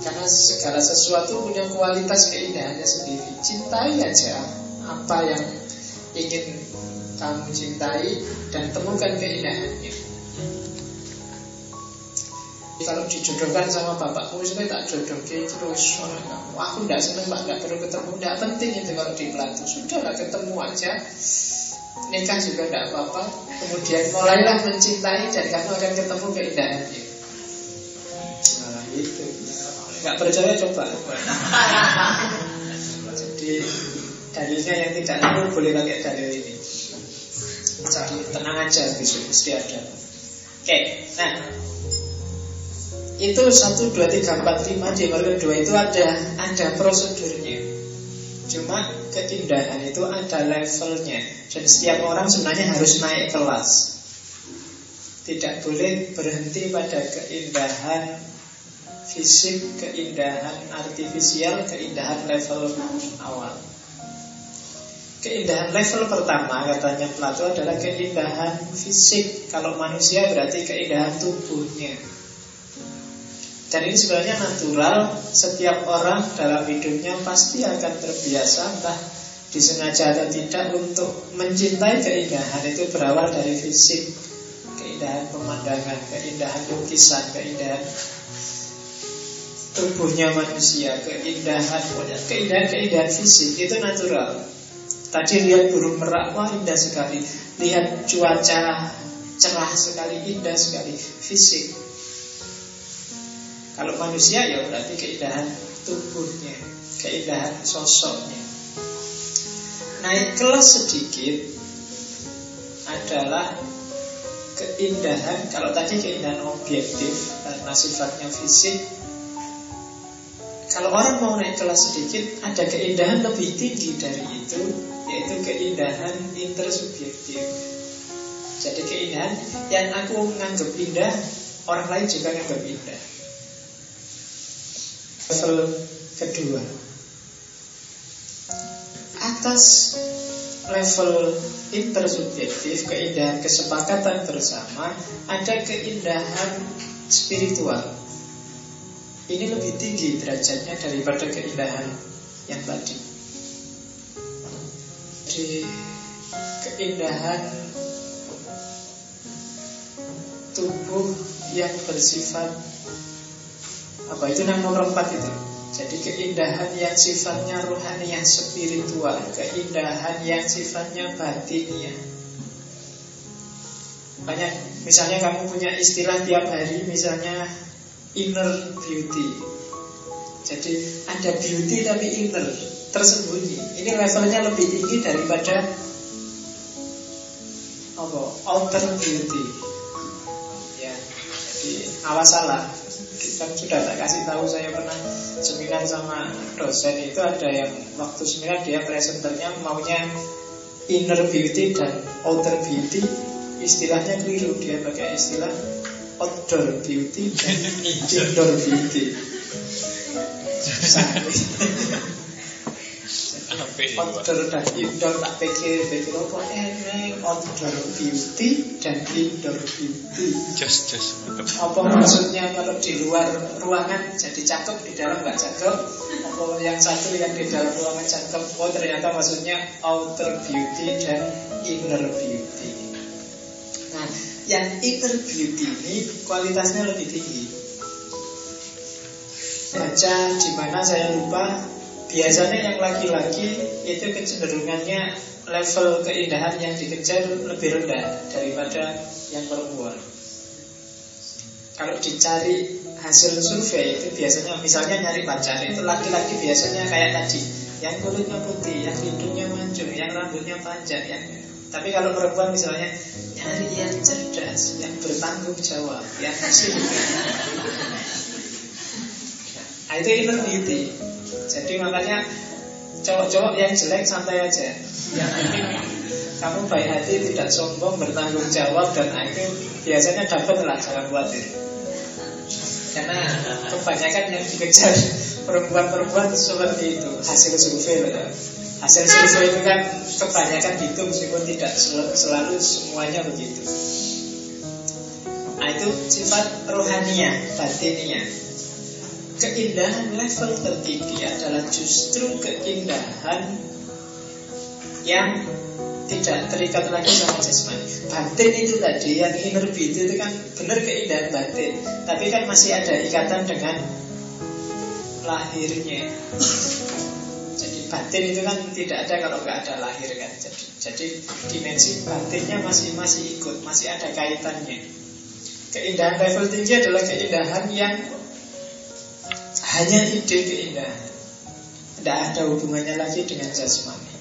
karena segala sesuatu punya kualitas keindahannya sendiri. Cintai aja apa yang ingin kamu cintai dan temukan keindahannya kalau dijodohkan sama bapakmu saya tak jodohkan terus Wah, aku tidak seneng pak, tidak perlu ketemu. Tidak penting itu kalau di sudah Sudahlah ketemu aja. Nikah juga tidak apa-apa. Kemudian mulailah mencintai Dan kamu akan ketemu keindahannya. Nah itu. Gak percaya coba. Jadi dalilnya yang tidak lalu boleh pakai dalil ini. Jadi tenang aja besok mesti ada. Oke, nah itu satu dua tiga empat lima di nomor kedua itu ada ada prosedurnya. Cuma keindahan itu ada levelnya. Dan setiap orang sebenarnya harus naik kelas. Tidak boleh berhenti pada keindahan fisik, keindahan artifisial, keindahan level awal. Keindahan level pertama katanya Plato adalah keindahan fisik. Kalau manusia berarti keindahan tubuhnya dan ini sebenarnya natural Setiap orang dalam hidupnya pasti akan terbiasa Entah disengaja atau tidak Untuk mencintai keindahan. Itu berawal dari fisik Keindahan pemandangan Keindahan lukisan Keindahan tubuhnya manusia Keindahan Keindahan-keindahan fisik Itu natural. Tadi lihat burung merak Wah indah sekali. Lihat cuaca cerah sekali Indah sekali. Fisik kalau manusia ya berarti keindahan tubuhnya, keindahan sosoknya. Naik kelas sedikit adalah keindahan, kalau tadi keindahan objektif karena sifatnya fisik, kalau orang mau naik kelas sedikit, ada keindahan lebih tinggi dari itu, yaitu keindahan intersubjektif. Jadi keindahan yang aku menganggap indah, orang lain juga menganggap indah level kedua. Atas level intersubjektif keindahan kesepakatan bersama ada keindahan spiritual. Ini lebih tinggi derajatnya daripada keindahan yang tadi. Di keindahan tubuh yang bersifat apa itu yang nomor empat itu? Jadi keindahan yang sifatnya rohani yang spiritual Keindahan yang sifatnya batiniah. Banyak Misalnya kamu punya istilah tiap hari Misalnya inner beauty. Jadi ada beauty tapi inner Tersembunyi. Ini levelnya lebih tinggi daripada apa? Outer beauty. Ya Jadi awas salah kan sudah tak kasih tahu saya pernah seminar sama dosen. Itu ada yang waktu seminar dia presenternya maunya inner beauty dan outer beauty. Istilahnya keliru. Dia pakai istilah outdoor beauty dan <laughs> indoor beauty <laughs> <laughs> outdoor dan indoor tak pikir pikir apa? Eneng outdoor beauty dan indoor beauty. Just just. Apa maksudnya kalau di luar ruangan jadi cakep di dalam nggak cakep? Apa yang satu yang di dalam ruangan cakep? Oh ternyata maksudnya outer beauty dan inner beauty. Nah yang inner beauty ini kualitasnya lebih tinggi. Baca di mana saya lupa Biasanya yang laki-laki itu kecenderungannya level keindahan yang dikejar lebih rendah daripada yang perempuan. Kalau dicari hasil survei itu biasanya misalnya nyari pacar itu laki-laki biasanya kayak tadi, yang kulitnya putih, yang hidungnya mancung, yang rambutnya panjang, yang tapi kalau perempuan misalnya nyari yang cerdas, yang bertanggung jawab, yang. Nah, itu inner beauty. Jadi makanya cowok-cowok yang jelek santai aja. Yang penting kamu baik hati, tidak sombong, bertanggung jawab dan itu biasanya dapat lah jangan khawatir. Karena kebanyakan yang dikejar perempuan-perempuan seperti itu hasil survei loh. Hasil survei itu kan kebanyakan gitu meskipun tidak selalu semuanya begitu. Nah itu sifat rohania, batinnya keindahan level tertinggi adalah justru keindahan yang tidak terikat lagi sama jasmani. Batin itu tadi yang inner beauty itu kan benar keindahan batin, tapi kan masih ada ikatan dengan lahirnya. Jadi batin itu kan tidak ada kalau nggak ada lahir kan. Jadi, jadi dimensi batinnya masih masih ikut, masih ada kaitannya. Keindahan level tinggi adalah keindahan yang hanya ide keindahan Tidak ada hubungannya lagi dengan jasmani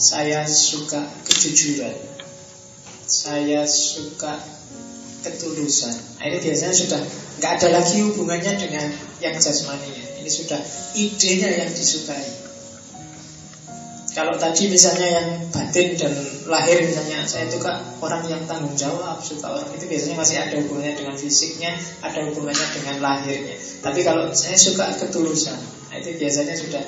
Saya suka kejujuran Saya suka ketulusan nah, Ini biasanya sudah nggak ada lagi hubungannya dengan yang jasmaninya. Ini sudah idenya yang disukai. Kalau tadi misalnya yang batin dan lahir misalnya saya itu kak orang yang tanggung jawab suka orang itu biasanya masih ada hubungannya dengan fisiknya, ada hubungannya dengan lahirnya. Tapi kalau saya suka ketulusan, nah itu biasanya sudah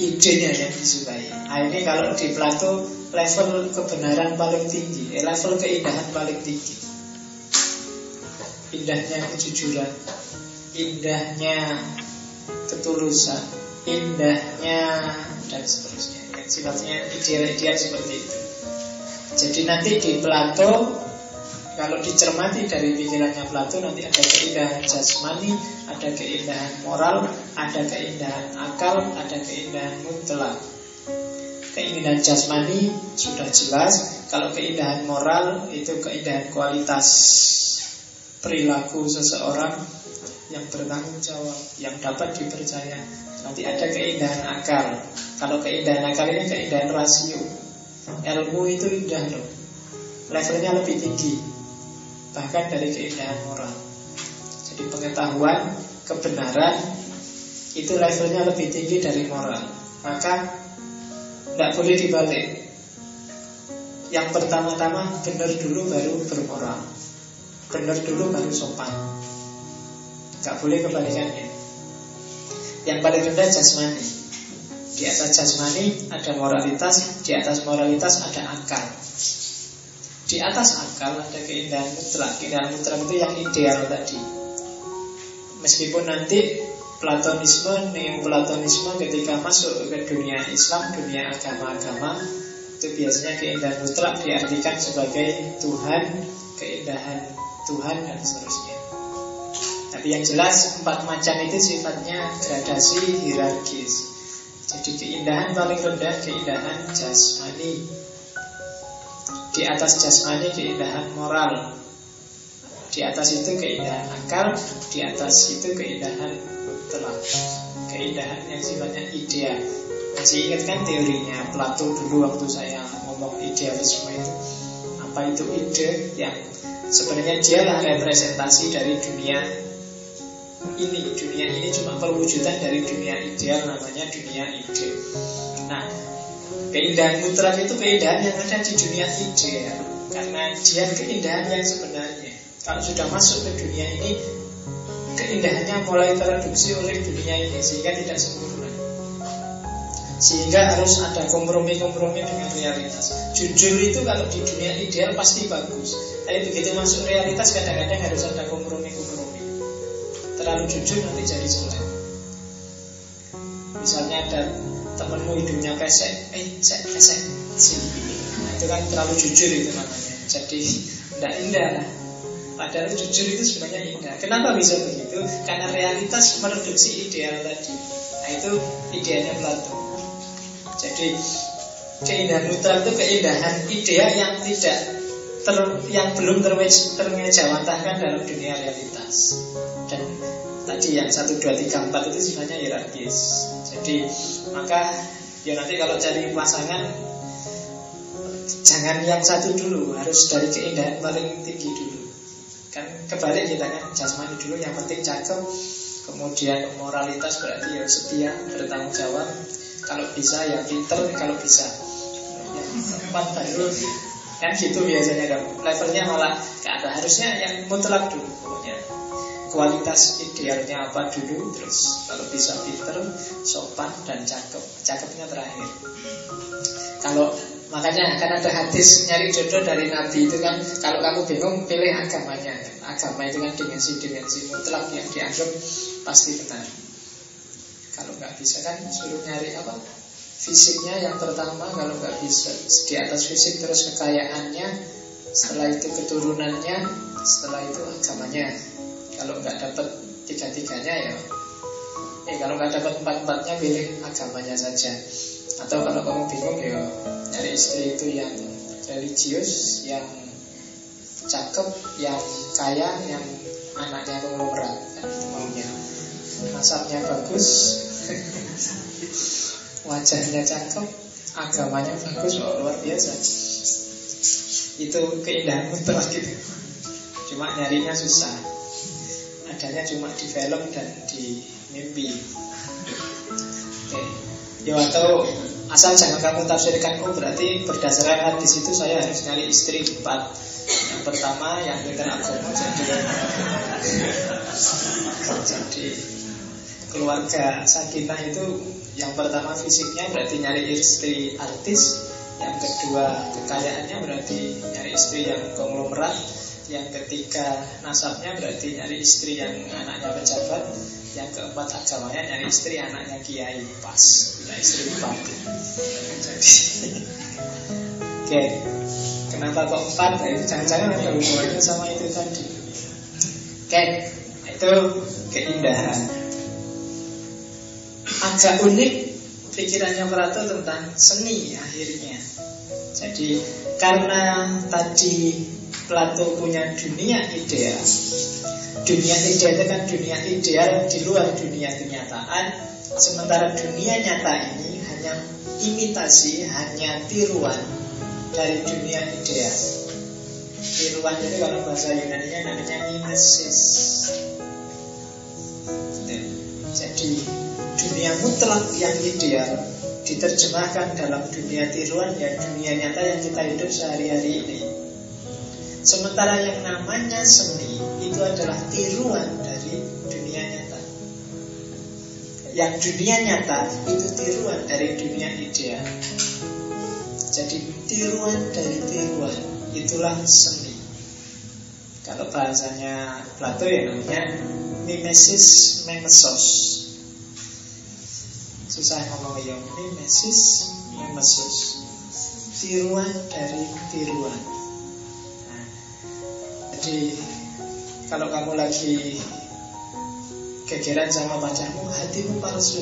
idenya yang disukai. Nah ini kalau di Plato level kebenaran paling tinggi, eh, level keindahan paling tinggi. Indahnya kejujuran, indahnya ketulusan, indahnya dan seterusnya yang sifatnya ideal-ideal seperti itu jadi nanti di Plato kalau dicermati dari pikirannya Plato nanti ada keindahan jasmani, ada keindahan moral, ada keindahan akal, ada keindahan mutlak. Keindahan jasmani sudah jelas, kalau keindahan moral itu keindahan kualitas perilaku seseorang yang bertanggung jawab, yang dapat dipercaya. Nanti ada keindahan akal, kalau keindahan akal ini keindahan rasio. Ilmu itu indah loh Levelnya lebih tinggi Bahkan dari keindahan moral. Jadi pengetahuan, kebenaran Itu levelnya lebih tinggi dari moral. Maka Tidak boleh dibalik. Yang pertama-tama benar dulu baru bermoral. Benar dulu baru sopan. Gak boleh kebalikannya Yang paling rendah jasmani di atas jasmani ada moralitas, di atas moralitas ada akal. Di atas akal ada keindahan mutlak. Keindahan mutlak itu yang ideal tadi. Meskipun nanti Platonisme, Neoplatonisme ketika masuk ke dunia Islam, dunia agama-agama itu biasanya keindahan mutlak diartikan sebagai Tuhan, keindahan Tuhan dan seterusnya. Tapi yang jelas empat macam itu sifatnya gradasi hierarkis. Jadi keindahan paling rendah keindahan jasmani. Di atas jasmani keindahan moral. Di atas itu keindahan akal Di atas itu keindahan telak. Keindahan yang sifatnya ideal Masih ingat kan teorinya? Plato dulu waktu saya ngomong idealisme itu. Apa itu ide? Yang sebenarnya dialah representasi dari dunia ini dunia ini cuma perwujudan dari dunia ideal namanya dunia ide. Nah, keindahan mutlak itu keindahan yang ada di dunia ideal karena dia keindahan yang sebenarnya. Kalau sudah masuk ke dunia ini, keindahannya mulai tereduksi oleh dunia ini sehingga tidak sempurna. Sehingga harus ada kompromi-kompromi dengan realitas. Jujur itu kalau di dunia ideal pasti bagus. Tapi begitu masuk realitas kadang-kadang harus ada kompromi-kompromi terlalu jujur nanti jadi jelek. Misalnya ada temenmu hidungnya pesek eh cek pesek nah, itu kan terlalu jujur itu namanya. Jadi tidak indah padahal jujur itu sebenarnya indah. Kenapa bisa begitu? Karena realitas mereduksi ideal tadi. Nah itu idealnya Plato. Jadi keindahan mutlak itu keindahan ideal yang tidak ter, yang belum termejawantahkan dalam dunia realitas dan tadi yang satu dua tiga empat itu sifatnya hierarkis. Jadi maka ya nanti kalau cari pasangan jangan yang satu dulu, harus dari keindahan paling tinggi dulu. Kan kebalik kita kan jasmani dulu yang penting cakep, kemudian moralitas berarti ya setia, bertanggung jawab. Kalau bisa ya pinter, kalau bisa yang empat baru kan gitu biasanya kan. Levelnya malah ke atas harusnya yang mutlak dulu pokoknya. Kualitas idealnya apa dulu terus kalau bisa pinter sopan dan cakep. Cakepnya terakhir. Kalau makanya akan ada hadis nyari jodoh dari nabi itu kan kalau kamu bingung pilih agamanya. Agama itu kan dimensi-dimensi mutlak yang dianggap pasti benar. Kalau nggak bisa kan suruh nyari apa fisiknya yang pertama kalau nggak bisa di atas fisik terus kekayaannya setelah itu keturunannya setelah itu agamanya. Kalau nggak dapat tiga-tiganya ya. Eh kalau nggak dapat empat-empatnya pilih agamanya saja. Atau kalau kamu bingung ya Nyari istri itu yang religius Yang cakep Yang kaya Yang anaknya konglomerat kan maunya. Masaknya bagus <laughs> Wajahnya cakep Agamanya bagus oh, Luar biasa Itu keindahan mutlak gitu Cuma nyarinya susah adanya cuma di film dan di mimpi. Oke. Ya atau asal jangan kamu tafsirkan oh berarti berdasarkan hadis itu saya harus nyari istri empat. Yang pertama yang pintar agama jadi jadi keluarga sakinah itu yang pertama fisiknya berarti nyari istri artis, yang kedua kekayaannya berarti nyari istri yang konglomerat, yang ketiga nasabnya berarti nyari istri yang anaknya pejabat, yang keempat agamanya nyari istri anaknya kiai pas, punya istri bupati. Oke, kenapa kok empat? Nah, itu jangan-jangan ada hubungannya sama itu tadi. Oke, itu keindahan. Agak unik pikirannya Plato tentang seni akhirnya. Jadi karena tadi Plato punya dunia ideal Dunia ideal itu kan dunia ideal di luar dunia kenyataan Sementara dunia nyata ini hanya imitasi, hanya tiruan dari dunia ideal Tiruan itu kalau bahasa Yunani namanya mimesis Jadi dunia mutlak yang ideal diterjemahkan dalam dunia tiruan ya dunia nyata yang kita hidup sehari-hari ini Sementara yang namanya seni itu adalah tiruan dari dunia nyata. Yang dunia nyata itu tiruan dari dunia ideal. Jadi tiruan dari tiruan itulah seni. Kalau bahasanya Plato ya namanya mimesis memesos. Susah ngomong ya mimesis memesos. Tiruan dari tiruan. Jadi kalau kamu lagi gegeran sama pacarmu, hatimu palsu,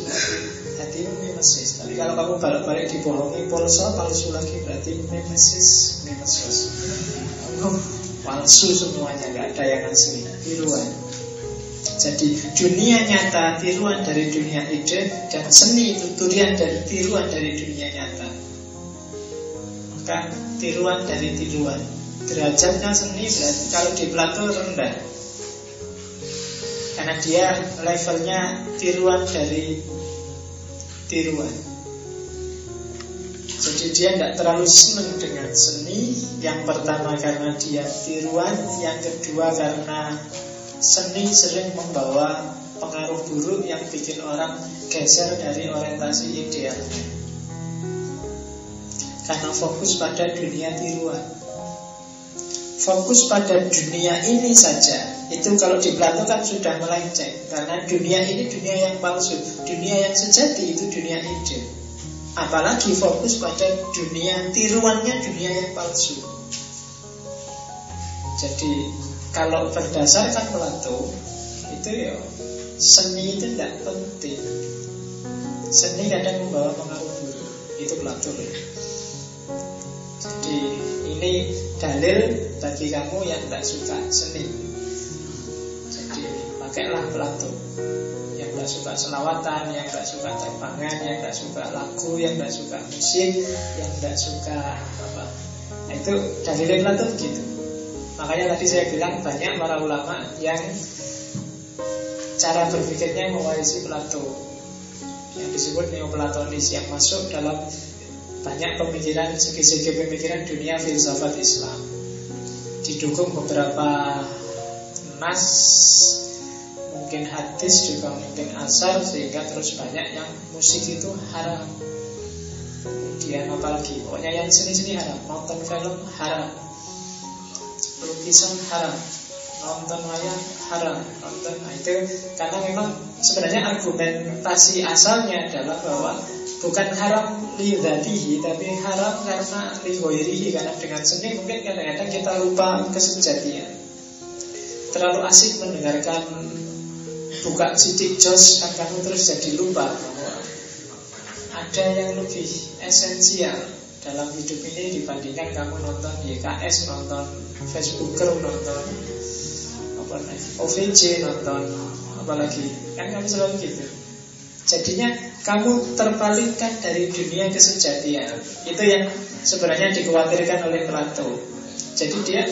hatimu mimesis. Tapi kalau kamu balik-balik dibohongi polso palsu lagi, berarti mimesis, mimesis. Palsu semuanya, nggak ada yang asli, tiruan. Jadi dunia nyata tiruan dari dunia ide dan seni itu turian dari tiruan dari dunia nyata. Maka tiruan dari tiruan. Derajatnya seni berarti kalau di Plato rendah. Karena dia levelnya tiruan dari tiruan. Jadi dia tidak terlalu senang dengan seni. Yang pertama karena dia tiruan Yang kedua karena seni sering membawa pengaruh buruk Yang bikin orang geser dari orientasi idealnya Karena fokus pada dunia tiruan. Fokus pada dunia ini saja itu kalau di Plato kan sudah melenceng. Karena dunia ini dunia yang palsu dunia yang sejati itu dunia ide. Apalagi fokus pada dunia tiruannya dunia yang palsu. Jadi kalau berdasarkan Plato itu ya seni itu tidak penting. Seni kadang membawa pengaruh buruk. Itu Plato ya. jadi ini dalil bagi kamu yang tidak suka seni. Jadi pakailah Plato Yang tidak suka selawatan Yang tidak suka terbangan Yang tidak suka lagu Yang tidak suka musik Yang tidak suka apa. Nah itu dalilnya Plato begitu Makanya tadi saya bilang banyak para ulama yang Cara berpikirnya mewarisi Plato. Yang disebut Neoplatonis Yang masuk dalam banyak pemikiran, segi-segi pemikiran dunia filsafat Islam. Didukung beberapa nas mungkin hadis juga mungkin asar sehingga terus banyak yang musik itu haram. Kemudian apalagi pokoknya yang seni-seni haram nonton film haram lukisan haram. Nonton wayang haram. Nonton nah itu karena memang sebenarnya argumentasi asalnya adalah bahwa bukan haram lidatihi tapi haram karena lihoirihi karena dengan seni mungkin kadang-kadang kita lupa kesejatian terlalu asik mendengarkan buka sidik jos kan kamu terus jadi lupa bahwa ada yang lebih esensial dalam hidup ini dibandingkan kamu nonton YKS, nonton Facebooker, nonton apa OVJ, nonton apalagi. Kan kamu selalu gitu. Jadinya kamu terpalikkan dari dunia kesejatian. Itu yang sebenarnya dikhawatirkan oleh Plato. Jadi dia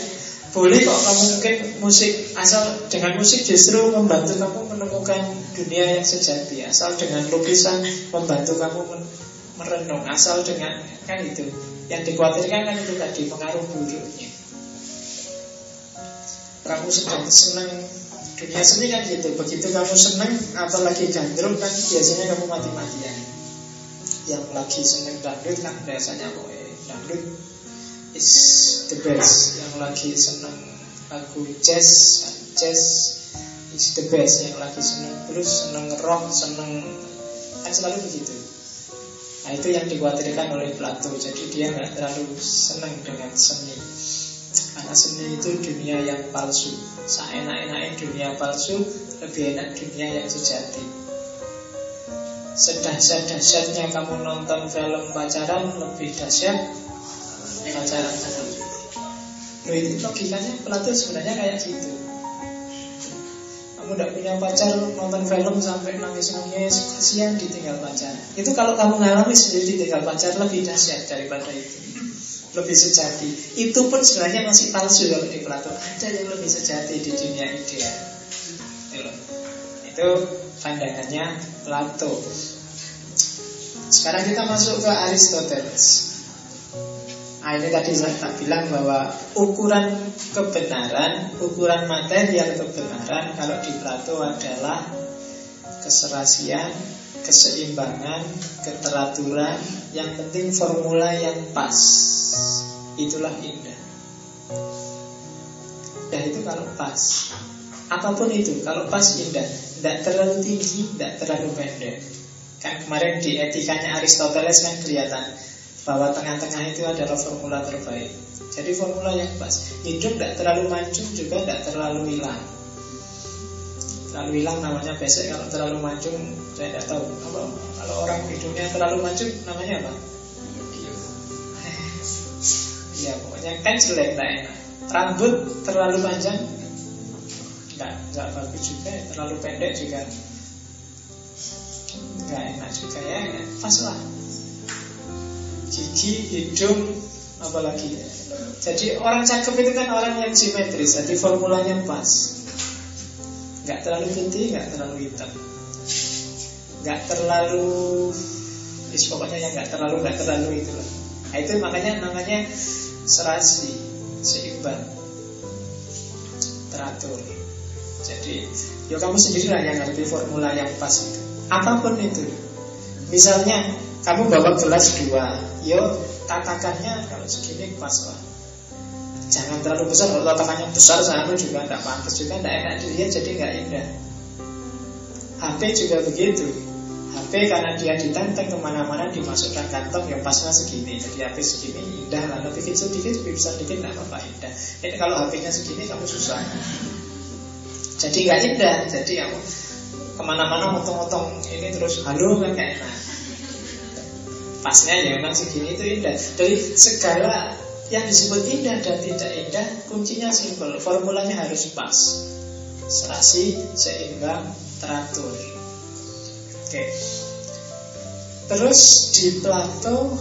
boleh kok kamu mungkin musik asal dengan musik justru membantu kamu menemukan dunia yang sejati asal dengan lukisan membantu kamu merenung asal dengan kan itu. Yang dikhawatirkan kan itu tadi pengaruh buruknya. Kamu sedang senang dunia seni kan gitu. Begitu kamu senang apalagi gandrung kan biasanya kamu mati-matian. Yang lagi senang dangdut kan biasanya mau eh, dangdut is the best. Yang lagi senang lagu jazz jazz is the best. Yang lagi senang blues senang rock senang kan selalu begitu nah itu yang dikhawatirkan oleh Plato. Jadi dia nggak terlalu senang dengan seni. Karena seni itu dunia yang palsu. Seenak-enaknya dunia palsu Lebih enak dunia yang sejati. Sedahsyat-dahsyatnya kamu nonton film pacaran Lebih dahsyat pacaran. Loh itu logikanya Plato sebenarnya kayak gitu Kamu tidak punya pacar Nonton film sampai nangis-nangis Kasihan ditinggal pacar Itu kalau kamu ngalami sendiri ditinggal pacar Lebih dahsyat daripada itu lebih sejati. Itu pun sebenarnya masih palsu kalau di Plato. Ada yang lebih sejati di dunia ideal. Itu pandangannya Plato. Sekarang kita masuk ke Aristoteles. Nah, ini tadi saya bilang bahwa ukuran kebenaran, ukuran material kebenaran kalau di Plato adalah keserasian, keseimbangan, keteraturan, yang penting formula yang pas. Itulah indah. Dan itu kalau pas. Apa pun itu, kalau pas indah. Tidak terlalu tinggi, tidak terlalu pendek. Kan kemarin di etikanya Aristoteles kan kelihatan bahwa tengah-tengah itu adalah formula terbaik. Jadi formula yang pas. Hidup tidak terlalu mancung juga tidak terlalu hilang. Terlalu hilang namanya besek kalau terlalu mancung saya tidak tahu. Apa, kalau orang hidupnya terlalu mancung namanya apa? Ya <laughs> pokoknya kan jelek tak enak Rambut terlalu panjang enggak bagus juga Terlalu pendek juga Enggak enak juga ya Pas lah Gigi, hidung Apalagi Jadi orang cakep itu kan orang yang simetris Jadi formulanya pas Enggak terlalu putih, enggak terlalu hitam Enggak terlalu Is, pokoknya yang enggak terlalu, enggak terlalu itu lah Nah, itu makanya namanya serasi, seimbang, teratur. Jadi, ya kamu sendirilah yang ngerti formula yang pas itu. Apa pun itu. Misalnya, kamu bawa gelas dua, yo tatakannya kalau segini pas lah. Jangan terlalu besar, kalau tatakannya besar sama juga tidak pantas juga, tidak enak dilihat jadi nggak indah. HP juga begitu. HP karena dia ditenteng ke mana-mana dimasukkan kantong yang pasnya segini. Jadi HP segini indah lah lebih kecil dikit lebih besar dikit nggak apa-apa indah. Ini kalau HP-nya segini kamu susah. Jadi nggak indah. Jadi kamu ke mana-mana motong-motong ini terus halo kan enak pasnya ya memang segini itu indah. Dari segala yang disebut indah dan tidak indah kuncinya simpel. Formulanya harus pas. Serasi seimbang teratur. Oke. Terus di Plato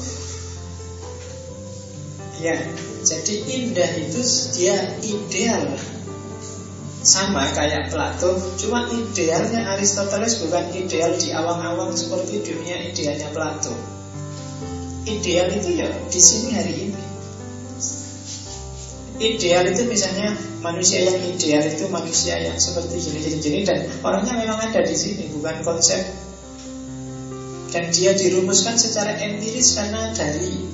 Ya, jadi indah itu dia ideal. Sama kayak Plato Cuma idealnya Aristoteles bukan ideal di awang-awang Seperti dunia idealnya Plato Ideal itu ya di sini hari ini. Ideal itu misalnya manusia yang ideal itu manusia yang seperti gini-gini dan orangnya memang ada di sini bukan konsep. Dan dia dirumuskan secara empiris karena dari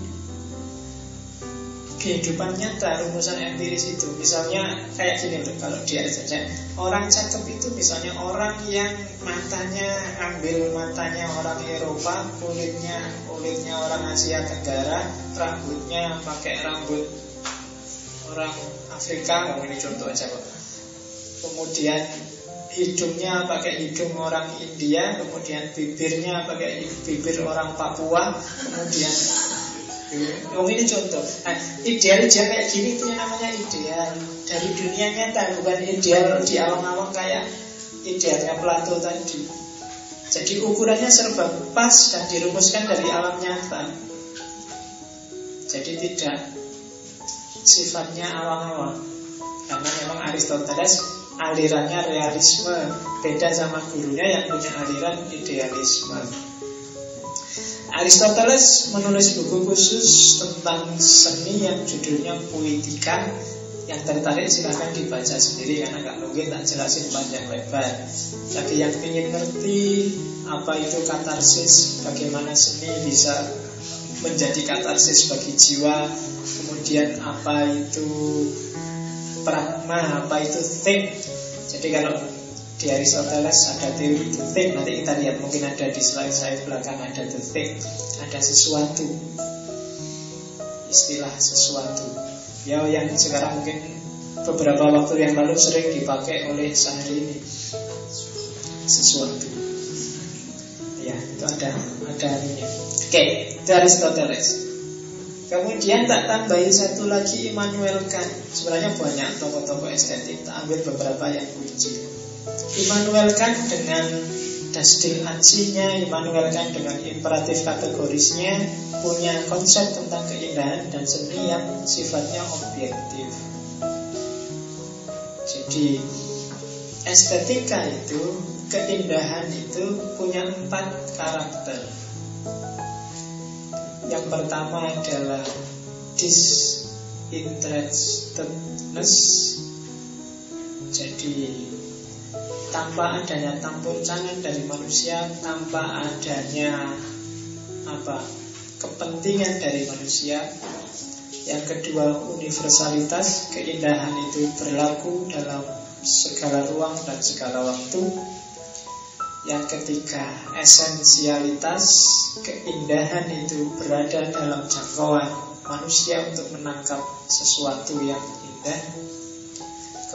kehidupan nyata rumusan empiris itu. Misalnya kayak gini loh kalau dia saja orang cakep itu misalnya orang yang matanya ambil matanya orang Eropa kulitnya kulitnya orang Asia Tenggara rambutnya pakai rambut orang Afrika ini contoh aja kok. Kemudian hidungnya pakai hidung orang India, kemudian bibirnya pakai bibir orang Papua, kemudian Oh ini contoh. Nah, ideal dia kayak gini itu yang namanya ideal dari dunia nyata, bukan ideal di awang-awang kayak idealnya Plato tadi. Jadi ukurannya serba pas dan dirumuskan dari alam nyata. Jadi tidak sifatnya awang-awang. Karena memang Aristoteles alirannya realisme Beda sama gurunya yang punya aliran idealisme Aristoteles menulis buku khusus tentang seni yang judulnya Poetika yang tertarik silahkan dibaca sendiri karena nggak mungkin tak jelasin panjang lebar. Bagi yang ingin ngerti apa itu katarsis, bagaimana seni bisa menjadi katarsis bagi jiwa, kemudian apa itu pragma, apa itu think. Jadi kalau di Aristoteles ada teori think Nanti kita lihat mungkin ada di slide saya belakang Ada think Ada sesuatu. Istilah sesuatu. Ya yang sekarang mungkin Beberapa waktu yang lalu sering dipakai oleh sehari ini. Sesuatu. Ya itu ada Ada ini Oke itu Aristoteles. Kemudian tak tambahi satu lagi Immanuel Kant. Sebenarnya banyak tokoh-tokoh estetik. Tak ambil beberapa yang kunci Immanuel Kant dengan Dastil acinya, Immanuel Kant dengan imperatif kategorisnya punya konsep tentang keindahan dan seni yang sifatnya objektif. Jadi estetika itu, keindahan itu punya empat karakter. Yang pertama adalah disinterestedness. Jadi tanpa adanya tampur tangan dari manusia, tanpa adanya apa kepentingan dari manusia. Yang kedua, universalitas, keindahan itu berlaku dalam segala ruang dan segala waktu. Yang ketiga, esensialitas, keindahan itu berada dalam jangkauan manusia untuk menangkap sesuatu yang indah.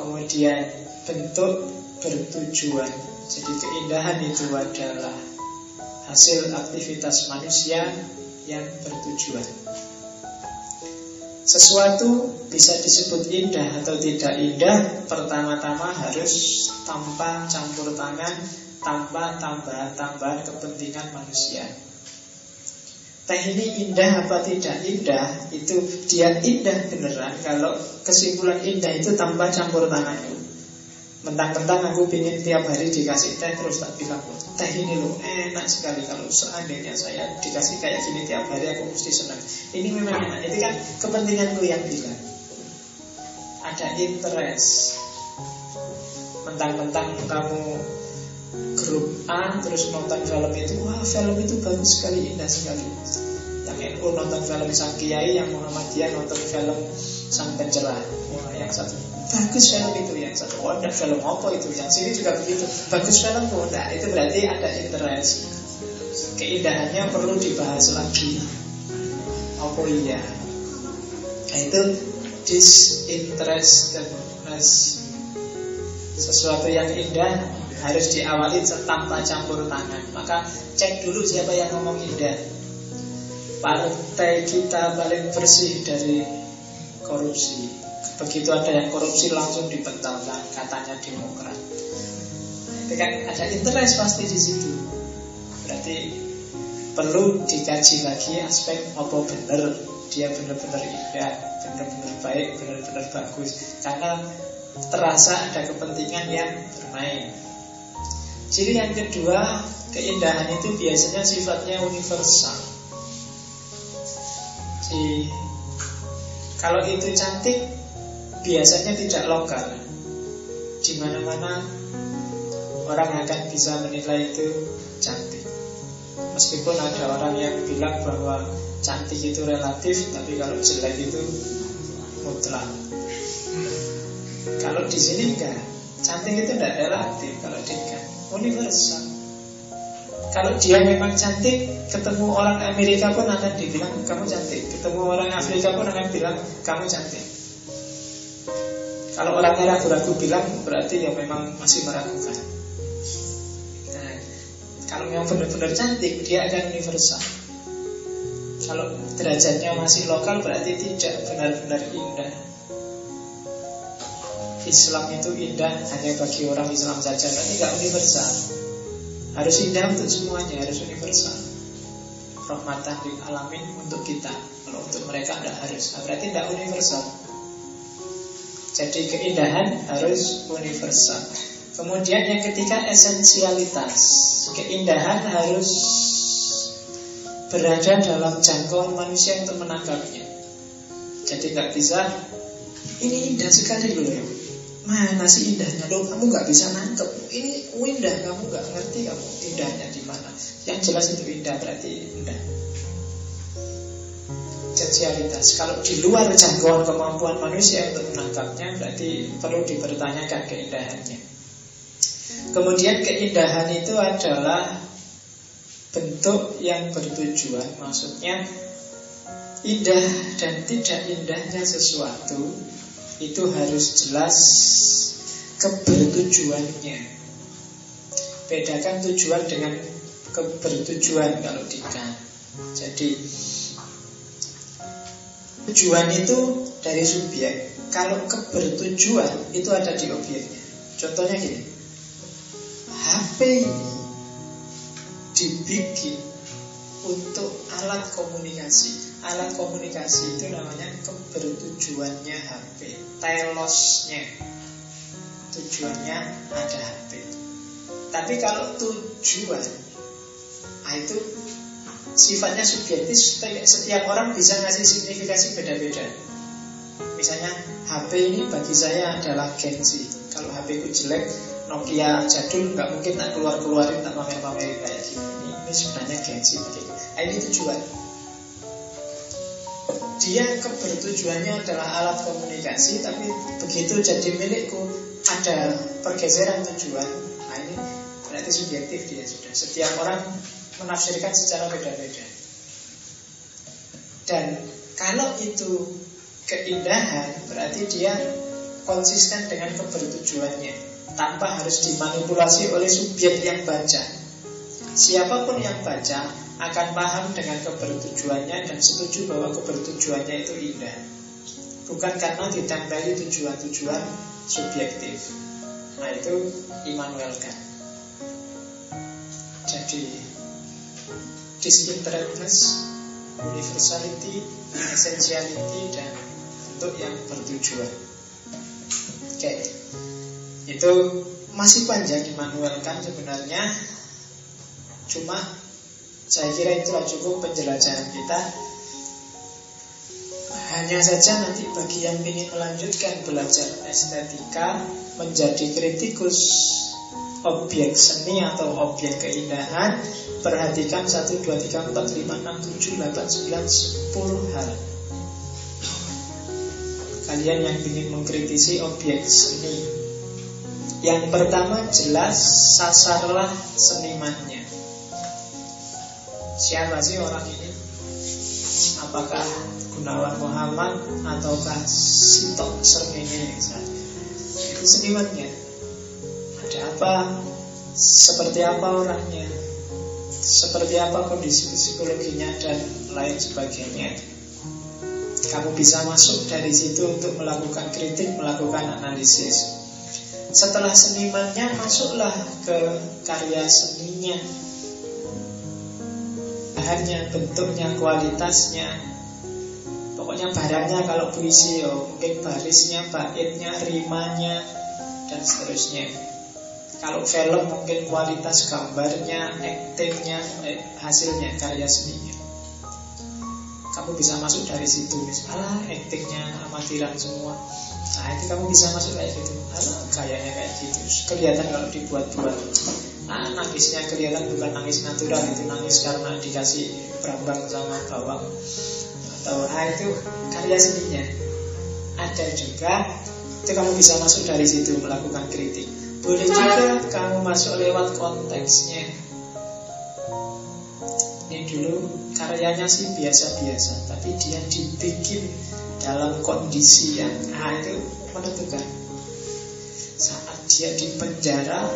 Kemudian bentuk bertujuan. Jadi keindahan itu adalah hasil aktivitas manusia yang bertujuan. Sesuatu bisa disebut indah atau tidak indah Pertama-tama harus tanpa campur tangan Tanpa tambahan-tambahan kepentingan manusia Teh ini indah apa tidak indah Itu dia indah beneran Kalau kesimpulan indah itu tanpa campur tangan Mentang-mentang aku ingin tiap hari dikasih teh Terus tak bilang Teh ini loh enak sekali. Kalau seandainya saya dikasih kayak gini tiap hari Aku mesti senang. Ini memang enak. Itu kan kepentinganku yang bilang. Ada interest. Mentang-mentang kamu grup A Terus nonton film itu Wah film itu bagus sekali Indah sekali. Yang NU nonton film Sang Kiai Yang Muhammadiyah nonton film Sang Pencerah Wah yang satu bagus film itu yang satu oh enggak film apa itu? Yang sini juga begitu. Bagus film oh enggak itu berarti ada interest keindahannya perlu dibahas lagi. Apa iya? Nah, itu disinterestedness sesuatu yang indah harus diawali tanpa campur tangan. Maka cek dulu siapa yang ngomong indah. Partai kita paling bersih dari korupsi Begitu ada yang korupsi langsung dibentalkan katanya demokrat. Itu kan ada interest pasti di situ. Berarti perlu dikaji lagi aspek apa benar dia benar-benar indah, benar-benar baik, benar-benar bagus. Karena terasa ada kepentingan yang bermain. Ciri yang kedua, keindahan itu biasanya sifatnya universal. Jadi, kalau itu cantik, biasanya tidak lokal. Di mana-mana orang akan bisa menilai itu cantik. Meskipun ada orang yang bilang bahwa cantik itu relatif, tapi kalau jelek itu mutlak. Kalau di sini enggak, cantik itu tidak relatif kalau dia universal. Kalau dia memang cantik, ketemu orang Amerika pun akan dibilang kamu cantik, ketemu orang Afrika pun akan bilang kamu cantik. Kalau orang ragu-ragu bilang berarti ya memang masih meragukan. Nah, kalau yang benar-benar cantik dia akan universal. Kalau derajatnya masih lokal berarti tidak benar-benar indah. Islam itu indah hanya bagi orang Islam saja, tapi tidak universal. Harus indah untuk semuanya, harus universal. Rahmatan lil alamin untuk kita. Kalau untuk mereka tidak harus. Nah, berarti tidak universal. Jadi keindahan harus universal. Kemudian yang ketiga esensialitas. Keindahan harus berada dalam jangkauan manusia untuk menangkapnya. Jadi nggak bisa ini indah sekali loh ya. Mana sih indahnya loh? Kamu nggak bisa nangkep. Ini indah, kamu nggak ngerti kamu indahnya di mana. Yang jelas itu indah berarti indah. Esensialitas. Kalau di luar jangkauan kemampuan manusia untuk menangkapnya, berarti perlu dipertanyakan keindahannya. Kemudian keindahan itu adalah bentuk yang bertujuan, maksudnya indah dan tidak indahnya sesuatu itu harus jelas kebertujuannya. Bedakan tujuan dengan kebertujuan kalau di Jadi tujuan itu dari subjek. Kalau kebertujuan itu ada di objeknya. Contohnya gini. HP ini dibikin untuk alat komunikasi. Alat komunikasi itu namanya kebertujuannya HP, telosnya. Tujuannya ada HP. Tapi kalau tujuan, nah itu sifatnya subjektif. Setiap orang bisa ngasih signifikasi beda-beda. Misalnya HP ini bagi saya adalah gengsi. Kalau HP ku jelek, Nokia jadul nggak mungkin tak keluar keluarin tak pamer pamerin kayak gini. Ini, sebenarnya gengsi. Nah, ini tujuan. Dia kebertujuannya adalah alat komunikasi, tapi begitu jadi milikku ada pergeseran tujuan. Nah ini berarti subjektif dia sudah. Setiap orang menafsirkan secara beda-beda. Dan kalau itu keindahan, berarti dia konsisten dengan kebertujuannya tanpa harus dimanipulasi oleh subjek yang baca. Siapa pun yang baca akan paham dengan kebertujuannya dan setuju bahwa kebertujuannya itu indah. Bukan karena ditempeli tujuan-tujuan subjektif. Nah itu Immanuel Kant. Jadi disinterestedness, universality, essentiality dan bentuk yang bertujuan. Oke. Okay. Itu masih panjang Immanuel sebenarnya Cuma saya kira itulah cukup penjelajahan kita hanya saja nanti bagi yang ingin melanjutkan belajar estetika menjadi kritikus objek seni atau objek keindahan perhatikan 1, 2, 3, 4, 5, 6, 7, 8, 9, 10 hal kalian yang ingin mengkritisi objek seni yang pertama jelas sasarlah senimannya. Siapa sih orang ini? Apakah Gunawan Muhammad ataukah Sitok Srengenge? Itu senimannya. Apa? Seperti apa orangnya? Seperti apa kondisi psikologinya dan lain sebagainya. Kamu bisa masuk dari situ untuk melakukan kritik, melakukan analisis. Setelah senimannya masuklah ke karya seninya Bahannya, bentuknya, kualitasnya Pokoknya barangnya kalau puisi oh, Mungkin barisnya, baitnya, rimanya Dan seterusnya Kalau film mungkin kualitas gambarnya, aktingnya, eh, hasilnya, karya seninya. Kamu bisa masuk dari situ Misalnya aktingnya amatiran semua. Nah itu kamu bisa masuk kayak gitu. Halo, kayaknya kayak gitu. Kelihatan kalau dibuat-buat. Nah nangisnya kelihatan bukan nangis natural Itu nangis karena dikasih berambang sama bawang. Atau ah itu karya seninya. Ada juga Itu kamu bisa masuk dari situ melakukan kritik Boleh juga kamu masuk lewat konteksnya. Ini dulu karyanya sih biasa-biasa Tapi dia dibikin dalam kondisi yang ah, itu menentukan. Saat dia di penjara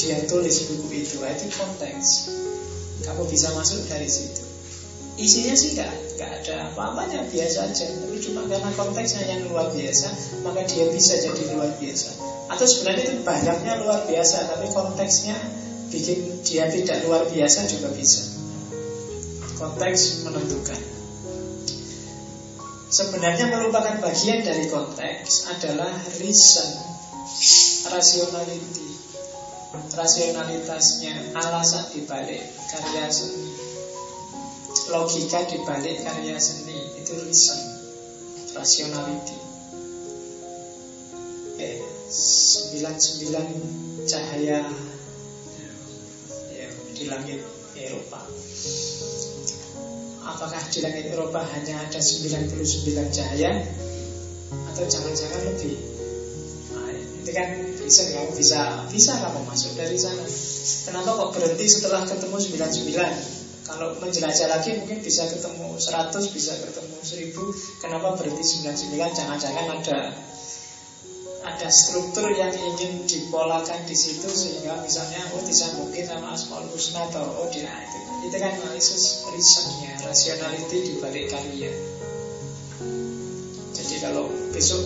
dia tulis buku itu. Ah, itu konteks. Kamu bisa masuk dari situ isinya sih gak, gak ada apa-apanya biasa aja. Tapi cuma karena konteksnya yang luar biasa maka dia bisa jadi luar biasa. Atau sebenarnya itu banyaknya luar biasa tapi konteksnya bikin dia tidak luar biasa juga bisa. Konteks menentukan. Sebenarnya merupakan bagian dari konteks adalah reason, rationality, rasionalitasnya, alasan dibalik karya seni, logika dibalik karya seni itu reason, rationality. Sembilan sembilan cahaya ya, di langit Eropa. Apakah di langit Eropa hanya ada 99 cahaya? Atau jangan-jangan lebih? Nah, itu kan bisa kamu bisa bisa kamu masuk dari sana. Kenapa kok berhenti setelah ketemu 99 kalau menjelajah lagi mungkin bisa ketemu 100 bisa ketemu 1000 kenapa berhenti 99 jangan-jangan ada ada struktur yang ingin dipolakan di situ sehingga misalnya oh disambungin sama Asmaul Husna atau oh dia itu. Itu kan analisis risetnya rationality di balik karya. Jadi kalau besok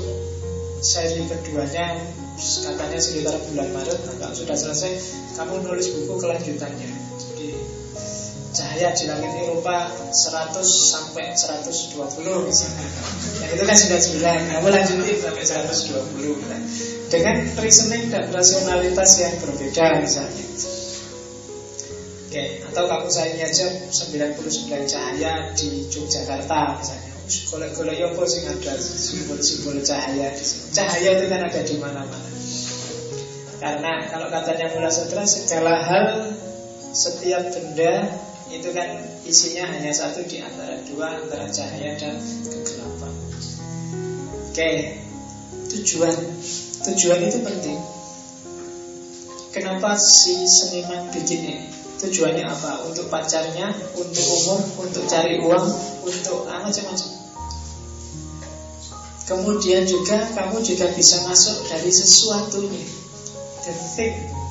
seri keduanya katanya sekitar bulan Maret nah, sudah selesai kamu nulis buku kelanjutannya. Jadi cahaya di langit Eropa 100 sampai 120 misalnya nah, itu kan sudah 9 kamu lanjutin sampai 120 nah, dengan reasoning dan rasionalitas yang berbeda misalnya Oke, atau kamu saya aja 99 cahaya di Yogyakarta misalnya. Golek-golek ya apa sih ada simbol-simbol cahaya. Cahaya itu kan ada di mana-mana. Karena kalau katanya Mula Sutra segala hal setiap benda itu kan isinya hanya satu di antara dua antara cahaya dan kegelapan. Oke, tujuan tujuan itu penting. Kenapa si seniman bikin ini? Tujuannya apa? Untuk pacarnya, untuk umum, untuk cari uang, untuk ah, macam-macam. Kemudian juga kamu juga bisa masuk dari sesuatunya. The thing.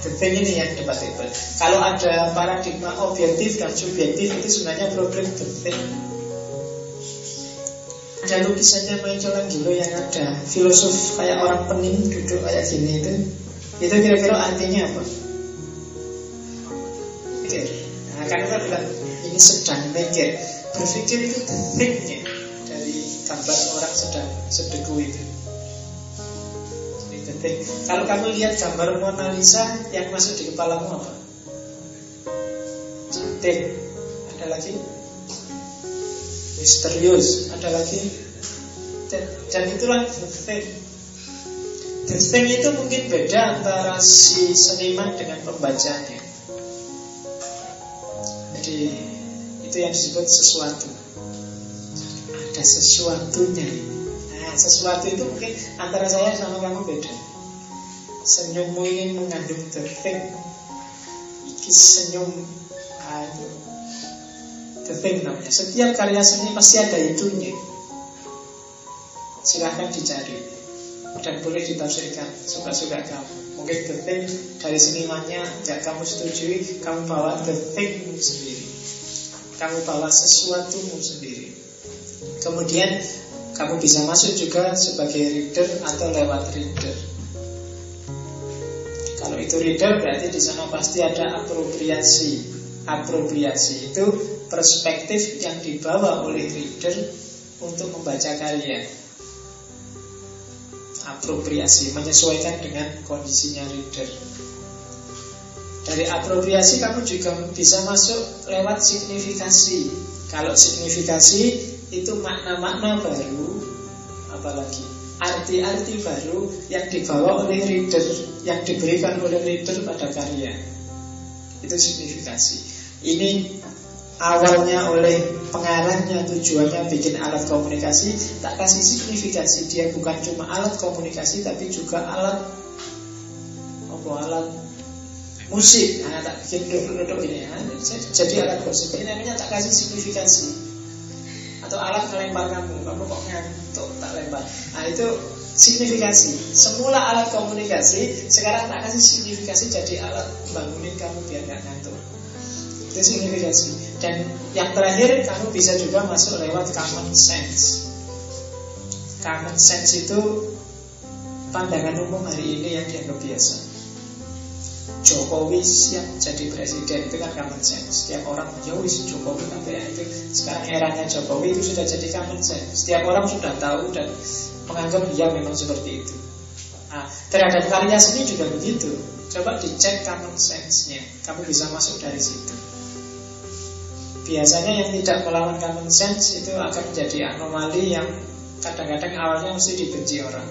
Thing ini yang debatable. Kalau ada paradigma objektif dan subjektif itu sebenarnya problem thing. Ada lukisannya Michelangelo yang ada filosof kayak orang pening duduk kayak gini itu. Itu kira-kira artinya apa? Mikir. Nah, kan kita bilang ini sedang mikir. Berpikir itu detiknya dari gambar orang sedang sedeku itu. Kalau kamu lihat gambar Mona Lisa yang masuk di kepalamu apa? Cantik. Ada lagi? Misterius. Ada lagi? Dan, dan itulah detik. Detik itu mungkin beda antara si seniman dengan pembacanya. Jadi itu yang disebut sesuatu. Ada sesuatunya. Nah, sesuatu itu mungkin antara saya sama kamu beda. Senyummu ini mengandung detik. Iki senyum aduh. Detik namanya. Setiap karya seni pasti ada itunya. Silahkan dicari dan boleh ditafsirkan suka-suka kamu. Mungkin thing dari senimannya nggak kamu setujui, kamu bawa thing sendiri. Kamu bawa sesuatumu sendiri. Kemudian kamu bisa masuk juga sebagai reader atau lewat reader. Kalau itu reader berarti di sana pasti ada apropriasi. Apropriasi itu perspektif yang dibawa oleh reader untuk membaca karya apropriasi menyesuaikan dengan kondisinya reader. Dari apropriasi kamu juga bisa masuk lewat signifikasi. Kalau signifikasi itu makna-makna baru, apalagi arti-arti baru yang dibawa oleh reader, yang diberikan oleh reader pada karya. Itu signifikasi. Ini awalnya oleh pengarangnya tujuannya bikin alat komunikasi tak kasih signifikasi dia bukan cuma alat komunikasi tapi juga alat apa alat musik nah, tak bikin duduk-duduk ini ya. jadi alat musik ini namanya tak kasih signifikasi atau alat melempar kamu kamu kok ngantuk tak lempar nah itu signifikasi semula alat komunikasi sekarang tak kasih signifikasi jadi alat bangunin kamu biar nggak ngantuk. Itu signifikasi dan yang terakhir kamu bisa juga masuk lewat common sense. Common sense itu pandangan umum hari ini yang dianggap biasa Jokowi siap jadi presiden itu kan common sense. Setiap orang ya wis Jokowi kan ya itu sekarang eranya Jokowi itu sudah jadi common sense. Setiap orang sudah tahu dan menganggap dia memang seperti itu. Nah, terhadap karya seni juga begitu. Coba dicek common sense-nya. Kamu bisa masuk dari situ. Biasanya yang tidak melawan common sense itu akan menjadi anomali yang kadang-kadang awalnya mesti dibenci orang.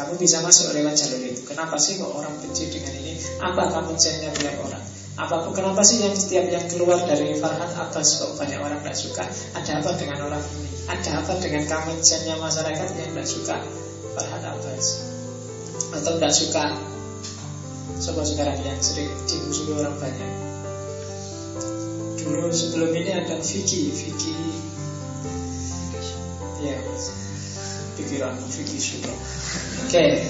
Kamu bisa masuk lewat jalur itu. Kenapa sih kok orang benci dengan ini? Apa cengnya banyak orang? Apa kenapa sih yang setiap yang keluar dari Farhan Abbas kok banyak orang tidak suka? Ada apa dengan orang ini? Ada apa dengan kamu masyarakat yang tidak suka Farhan Abbas? Atau tidak suka Sobat sekarang yang sering dimusuhi orang banyak Dulu sebelum ini ada Vicky Vicky Ya pikiran Vicky Suno Oke.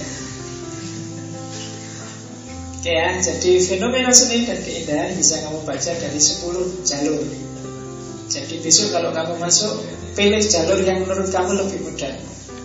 Oke ya, jadi fenomena seni dan keindahan bisa kamu baca dari 10 jalur. Jadi besok kalau kamu masuk, pilih jalur yang menurut kamu lebih mudah.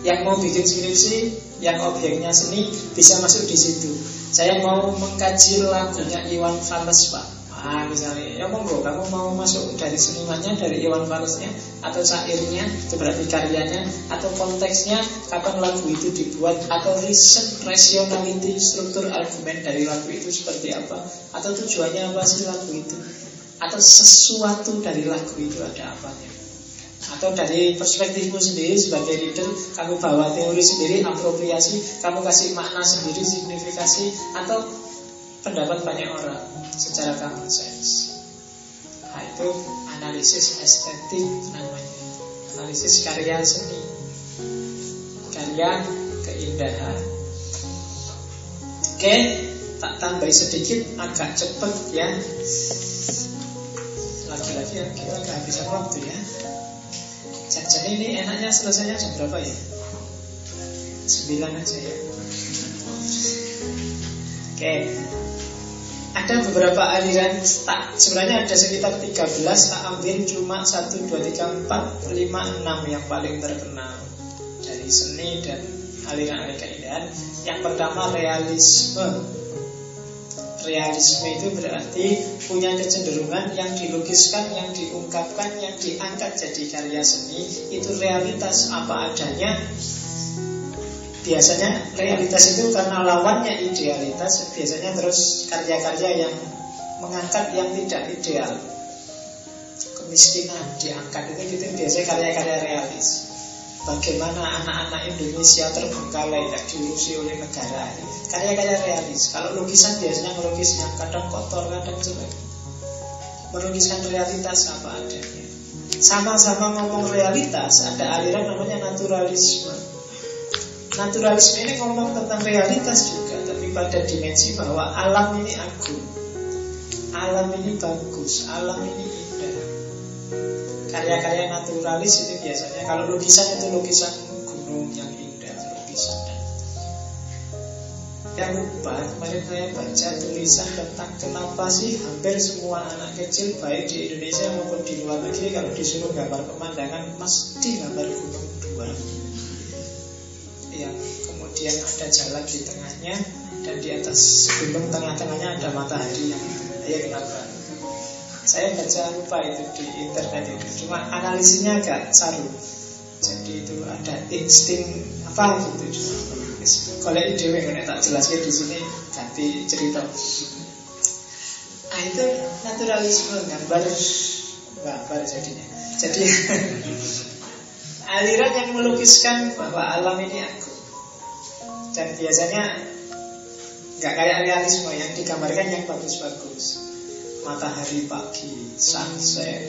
Yang mau bikin skripsi, yang objeknya seni, bisa masuk di situ. Saya mau mengkaji lagunya Iwan Fals, Pak. Ah, misalnya, ya monggo, kamu mau masuk dari senimannya, dari Iwan Falsnya, atau syairnya, itu berarti karyanya, atau konteksnya, kapan lagu itu dibuat, atau riset rationality, struktur argumen dari lagu itu seperti apa, atau tujuannya apa sih lagu itu, atau sesuatu dari lagu itu ada apanya. Atau dari perspektifmu sendiri sebagai reader Kamu bawa teori sendiri, apropriasi Kamu kasih makna sendiri, signifikasi Atau pendapat banyak orang secara common sense. Nah, itu analisis estetik namanya. Analisis karya seni. Karya keindahan. Oke, tak tambah sedikit agak cepet ya. Lagi-lagi ya, kita kehabisan waktu ya. Jadi ini enaknya selesainya jam berapa ya? Sembilan aja ya. Oke, ada beberapa aliran tak sebenarnya ada sekitar 13 tak ambil cuma 1 2 3 4 5 6 yang paling terkenal dari seni dan aliran-aliran keindahan. Yang pertama realisme. Realisme itu berarti punya kecenderungan yang dilukiskan, yang diungkapkan, yang diangkat jadi karya seni itu realitas apa adanya biasanya realitas itu karena lawannya idealitas biasanya terus karya-karya yang mengangkat yang tidak ideal. Kemiskinan diangkat itu gitu biasanya karya-karya realis. Bagaimana anak-anak Indonesia terbengkalai tak diurusi oleh negara karya-karya realis. Kalau lukisan biasanya melukis yang kadang kotor kadang jelek. Melukiskan realitas apa adanya. Sama-sama ngomong realitas ada aliran namanya naturalisme Naturalisme ini ngomong tentang realitas juga Tapi pada dimensi bahwa alam ini agung. Alam ini bagus Alam ini indah. Karya-karya naturalis itu biasanya Kalau lukisan itu lukisan gunung yang indah Lukisan. Yang lupa kemarin saya baca tulisan tentang kenapa sih hampir semua anak kecil baik di Indonesia maupun di luar negeri kalau disuruh gambar pemandangan mesti gambar gunung dua yang kemudian ada jalan di tengahnya dan di atas gunung tengah-tengahnya ada matahari yang ya kenapa? Saya baca lupa itu di internet itu cuma analisisnya agak saru. Jadi itu ada insting apa gitu kalau ide yang tak jelaskan di sini ganti cerita. Nah itu naturalisme gambar gambar jadinya. Jadi <laughs> aliran yang melukiskan bahwa alam ini aku. Dan biasanya nggak kayak realisme yang digambarkan yang bagus-bagus. Matahari pagi sunset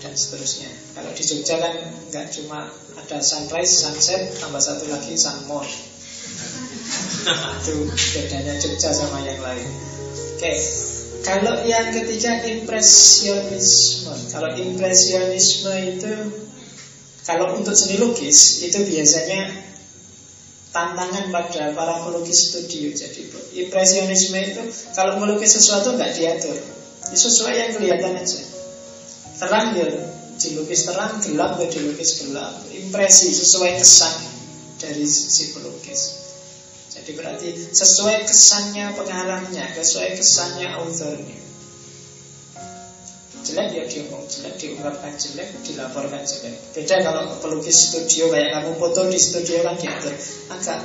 dan seterusnya. Kalau di Jogja kan nggak cuma ada sunrise sunset tambah satu lagi sunmon itu bedanya Jogja sama yang lain. Oke kalau yang ketiga impresionisme. Kalau impresionisme itu kalau untuk seni lukis itu biasanya tantangan pada para pelukis studio. Jadi impresionisme itu kalau melukis sesuatu nggak diatur, itu sesuai yang kelihatan aja. Terang ya dilukis terang, gelap ya dilukis gelap. Impresi sesuai kesan dari si pelukis. Jadi berarti sesuai kesannya pengarangnya, sesuai kesannya authornya. Jelek ya diomong jelek, diungkapkan jelek, dilaporkan jelek. Beda kalau pelukis studio kayak kamu foto di studio kan diatur agak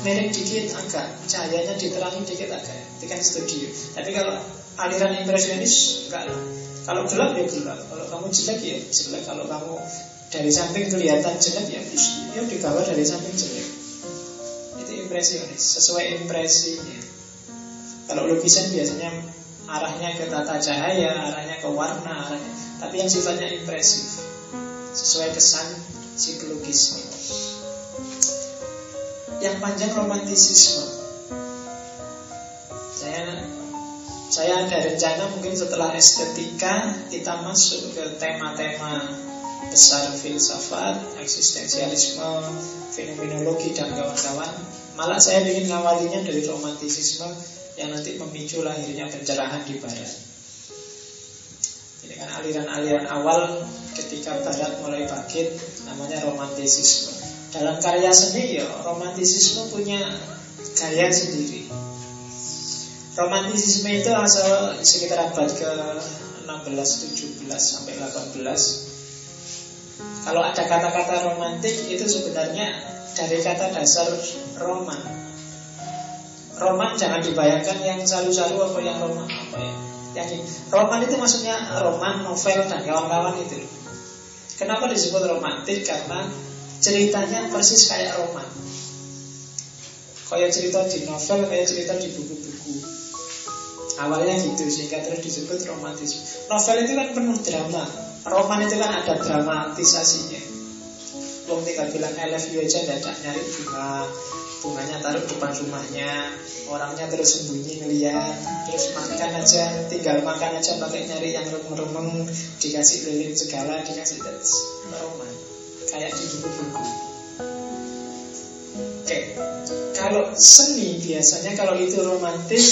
merek dikit agak cahayanya diterangi dikit agak itu kan studio. Tapi kalau aliran impresionis enggak lah. Kalau gelap ya gelap, kalau kamu jelek ya jelek, kalau kamu dari samping kelihatan jelek ya ya dibawa dari samping jelek. Itu impresionis, sesuai impresinya. Kalau lukisan biasanya arahnya ke tata cahaya, arahnya ke warna, arahnya. Tapi yang sifatnya impresif, sesuai kesan si pelukis. Yang panjang romantisisme. Saya saya ada rencana mungkin setelah estetika kita masuk ke tema-tema besar filsafat, eksistensialisme, fenomenologi dan kawan-kawan. Malah saya ingin ngawalinya dari romantisisme yang nanti memicu lahirnya pencerahan di barat. Ini kan aliran-aliran awal ketika barat mulai bangkit namanya romantisisme. Dalam karya seni ya romantisisme punya gaya sendiri. Romantisisme itu asal sekitar abad ke 16, 17 sampai 18. Kalau ada kata-kata romantik itu sebenarnya dari kata dasar roman. Roman jangan dibayangkan yang salu-salu apa yang roman apa ya. Yang roman itu maksudnya roman, novel dan kawan-kawan itu. Kenapa disebut romantik? Karena ceritanya persis kayak roman. Kayak cerita di novel, kayak cerita di buku-buku. Awalnya gitu sehingga terus disebut romantis. Novel itu kan penuh drama. Roman itu kan ada dramatisasinya. Wong tinggal bilang I love you aja dadak nyari bunga Bunganya taruh depan rumahnya. Orangnya terus sembunyi ngeliat. Terus makan aja Tinggal makan aja pakai nyari yang remeng-remeng. Dikasih lilin segala Dikasih terus Roman Kayak di buku-buku. Oke. Kalau seni biasanya Kalau itu romantis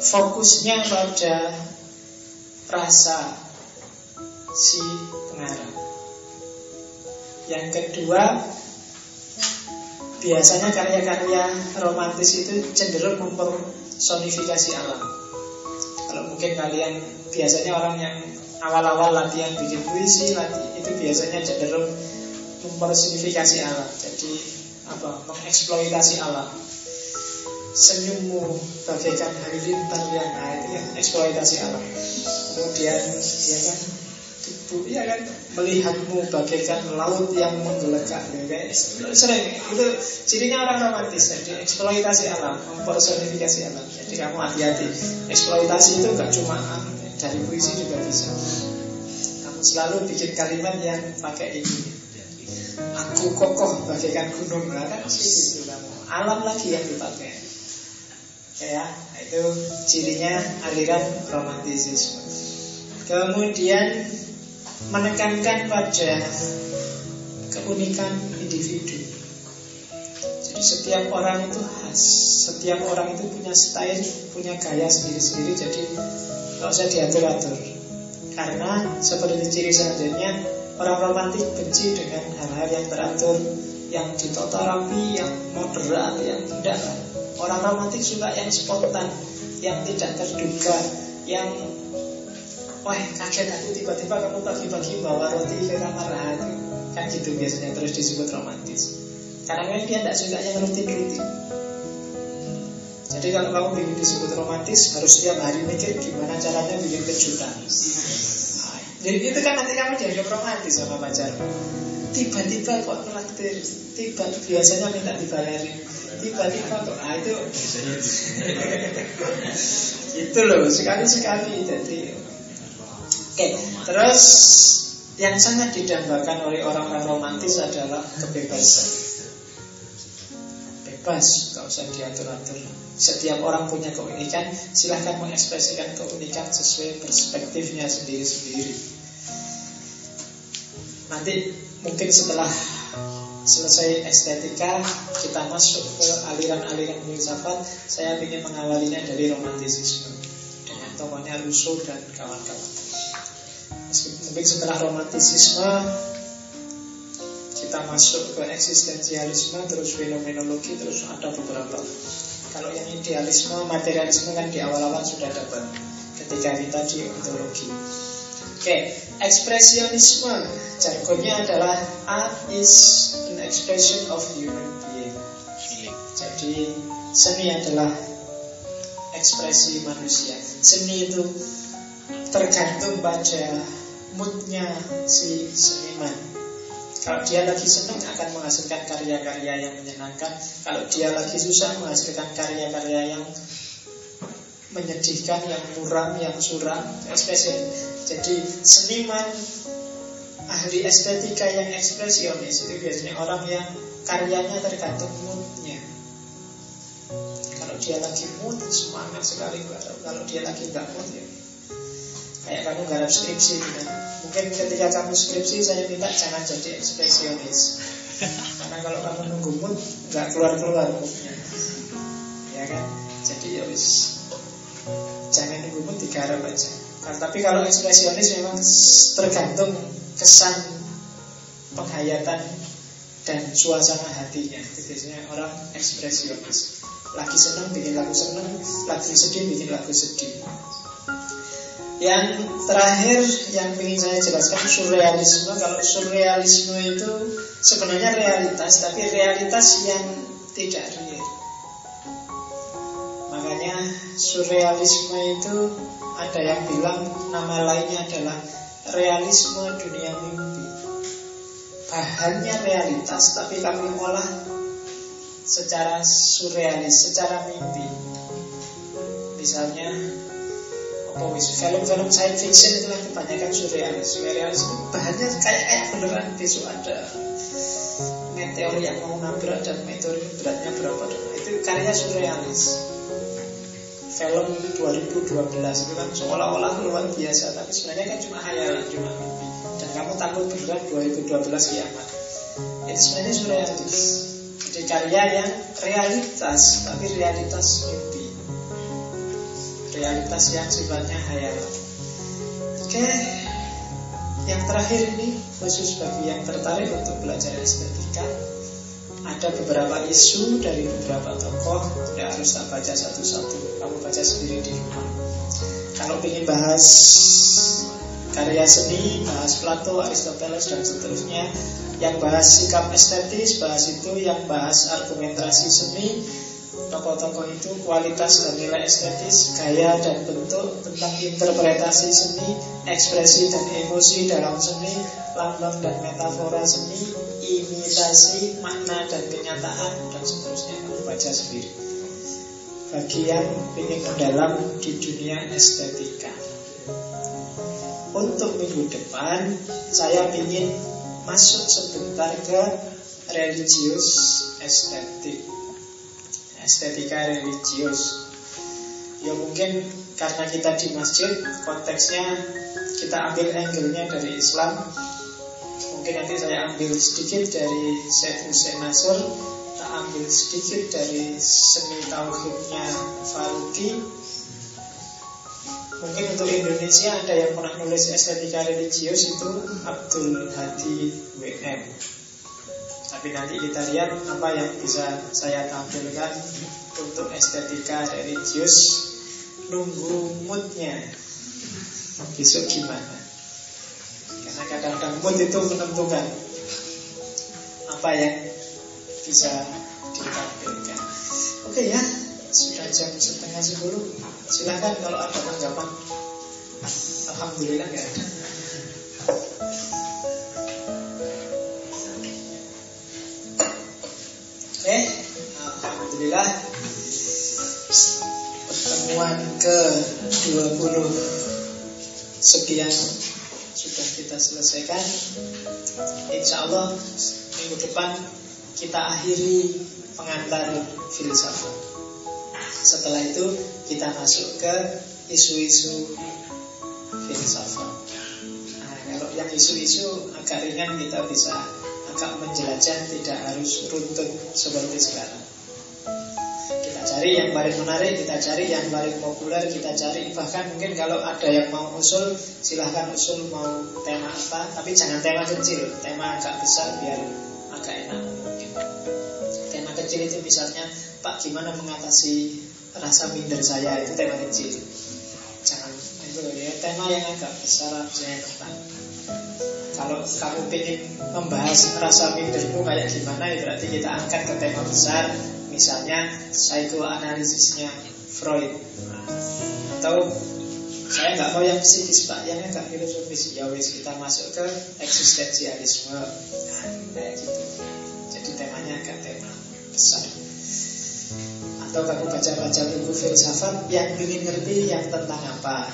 fokusnya pada rasa si pengarang. Yang kedua, biasanya karya-karya romantis itu cenderung mempersonifikasi alam. Kalau mungkin kalian biasanya orang yang awal-awal latihan bikin puisi, itu biasanya cenderung mempersonifikasi alam. Jadi apa? Mengeksploitasi alam senyummu bagaikan halilintar yang nah itu kan eksploitasi alam kemudian ya kan tubuh ya kan melihatmu bagaikan laut yang menggelegar ya kan? Sering itu cirinya orang romantis jadi eksploitasi alam mempersonifikasi alam. Jadi kamu hati-hati. Eksploitasi itu gak cuma dari puisi juga bisa. Kamu selalu bikin kalimat yang pakai ini. Aku kokoh bagaikan gunung. Nah, kan gitu kamu. Alam lagi yang dipakai. Ya itu cirinya aliran romantisisme. Kemudian menekankan pada keunikan individu. Jadi setiap orang itu khas setiap orang itu punya style punya gaya sendiri-sendiri jadi nggak usah diatur-atur. Karena seperti ciri selanjutnya orang romantis benci dengan hal-hal yang teratur yang ditata rapi yang moderat yang tidak. Orang romantik suka yang spontan, yang tidak terduga, yang Wah kaget aku tiba-tiba kamu pagi-pagi bawa roti ke kamar hati Kan gitu biasanya terus disebut romantis. Karena dia tidak suka yang rutin-rutin Jadi kalau kamu ingin disebut romantis Harus setiap hari mikir gimana caranya bikin kejutan. Nah, Jadi itu kan nanti kamu jadi romantis sama pacar. Tiba-tiba kok traktir Tiba biasanya minta dibayarin. Tiba-tiba kok ah itu. <laughs> Itu loh sekali-sekali. Jadi oke terus yang sangat didambakan oleh orang-orang romantis adalah kebebasan. Bebas gak usah diatur-atur. Setiap orang punya keunikan silahkan mengekspresikan keunikan sesuai perspektifnya sendiri-sendiri. Nanti mungkin setelah selesai estetika kita masuk ke aliran-aliran filsafat. Saya ingin mengawalinya dari romantisisme dengan tokohnya Rousseau dan kawan-kawan mungkin setelah romantisisme kita masuk ke eksistensialisme, terus fenomenologi, terus ada beberapa. Kalau yang idealisme, materialisme kan di awal-awal sudah dapat ketika kita di ontologi. Oke, ekspresionisme jargonnya adalah art is an expression of human being. Jadi seni adalah ekspresi manusia. Seni itu tergantung pada moodnya si seniman. Kalau dia lagi senang akan menghasilkan karya-karya yang menyenangkan. Kalau dia lagi susah menghasilkan karya-karya yang menyedihkan, yang muram, yang suram, spesial. Jadi seniman ahli estetika yang ekspresionis itu biasanya orang yang karyanya tergantung moodnya. Kalau dia lagi mood semangat sekali, kalau dia lagi nggak mood ya kayak kamu garap skripsi gitu. Mungkin ketika kamu skripsi saya minta jangan jadi ekspresionis. Karena kalau kamu nunggu mood nggak keluar keluar moodnya, ya kan? Jadi ya wis. Jangan nunggu digarap aja. Nah, Tapi kalau ekspresionis memang tergantung kesan penghayatan dan suasana hatinya. Itu biasanya orang ekspresionis. Lagi senang bikin lagu senang Lagi sedih bikin lagu sedih yang terakhir yang ingin saya jelaskan surrealisme Kalau surrealisme itu sebenarnya realitas Tapi realitas yang tidak real Makanya surrealisme itu ada yang bilang nama lainnya adalah realisme dunia mimpi. Bahannya realitas tapi kami olah secara surrealis, secara mimpi. Misalnya apa film-film science fiction itu kan kebanyakan surrealis. Surrealis itu bahannya kayak kayak beneran. Besok ada meteor yang mau nabrak dan meteor beratnya berapa? Itu karya surrealis. Film 2012 itu kan seolah-olah luar biasa tapi sebenarnya kan cuma hayalan cuma mimpi. Dan kamu takut beneran 2012 kiamat. Itu sebenarnya surrealis. Jadi karya yang realitas tapi realitas mimpi realitas yang sifatnya hayalan oke yang terakhir ini khusus bagi yang tertarik untuk belajar estetika ada beberapa isu dari beberapa tokoh tidak harus tak baca satu-satu kamu baca sendiri di rumah. Kalau ingin bahas karya seni bahas Plato, Aristoteles dan seterusnya yang bahas sikap estetis bahas itu yang bahas argumentasi seni tokoh-tokoh itu kualitas dan nilai estetis, gaya dan bentuk tentang interpretasi seni, ekspresi dan emosi dalam seni, lambang dan metafora seni, imitasi, makna dan kenyataan dan seterusnya kamu baca sendiri. Bagian ingin mendalam di dunia estetika. Untuk minggu depan saya ingin masuk sebentar ke religius estetik estetika religius. Ya mungkin karena kita di masjid Konteksnya kita ambil angle-nya dari Islam. Mungkin nanti saya ambil sedikit dari Syed Hussein Nasr Kita ambil sedikit dari seni tauhidnya Faruqi. Mungkin untuk Indonesia ada yang pernah nulis estetika religius itu Abdul Hadi WM tapi nanti kita lihat apa yang bisa saya tampilkan untuk estetika religius nunggu moodnya besok gimana. Karena kadang-kadang mood itu menentukan apa yang bisa ditampilkan. Oke ya, sudah jam setengah sepuluh. Silahkan kalau ada tanggapan. Alhamdulillah nggak ada. Alhamdulillah. Pertemuan ke-20 Sekian Sudah kita selesaikan. Insya Allah Minggu depan Kita akhiri Pengantar filsafat. Setelah itu Kita masuk ke Isu-isu Filsafat. Nah kalau yang isu-isu Agak ringan kita bisa agak menjelajah tidak harus runtut seperti sekarang. Kita cari yang paling menarik, kita cari yang paling populer, kita cari. Bahkan mungkin kalau ada yang mau usul, silahkan usul mau tema apa, tapi jangan tema kecil, tema agak besar biar agak enak. Tema kecil itu misalnya Pak gimana mengatasi rasa minder saya? Itu tema kecil. Jangan itu ya. Tema yang agak besar saya tentang kalau kamu ingin membahas rasa mindermu kayak gimana ya berarti kita angkat ke tema besar misalnya psikoanalisisnya Freud atau saya nggak mau yang psikis pak, yang agak filosofis. Ya wis kita masuk ke eksistensialisme. Nah, kayak gitu. Jadi temanya agak tema besar. Atau kamu baca-baca buku filsafat yang ingin ngerti yang tentang apa.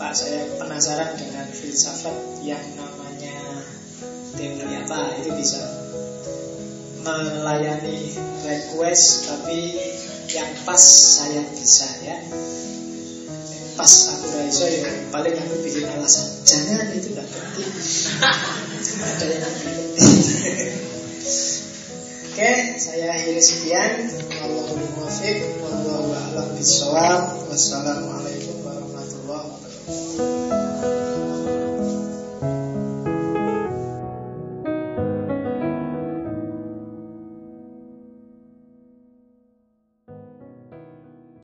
Pak, saya penasaran dengan filsafat yang namanya teori apa, itu bisa melayani request tapi yang pas saya bisa ya pas aku raiso ya paling aku bikin alasan jangan itu tidak penting ada yang Oke, saya akhiri sekian. Allahumma muwaffiq wallahu a'lam bishawab. Wassalamualaikum warahmatullahi wabarakatuh.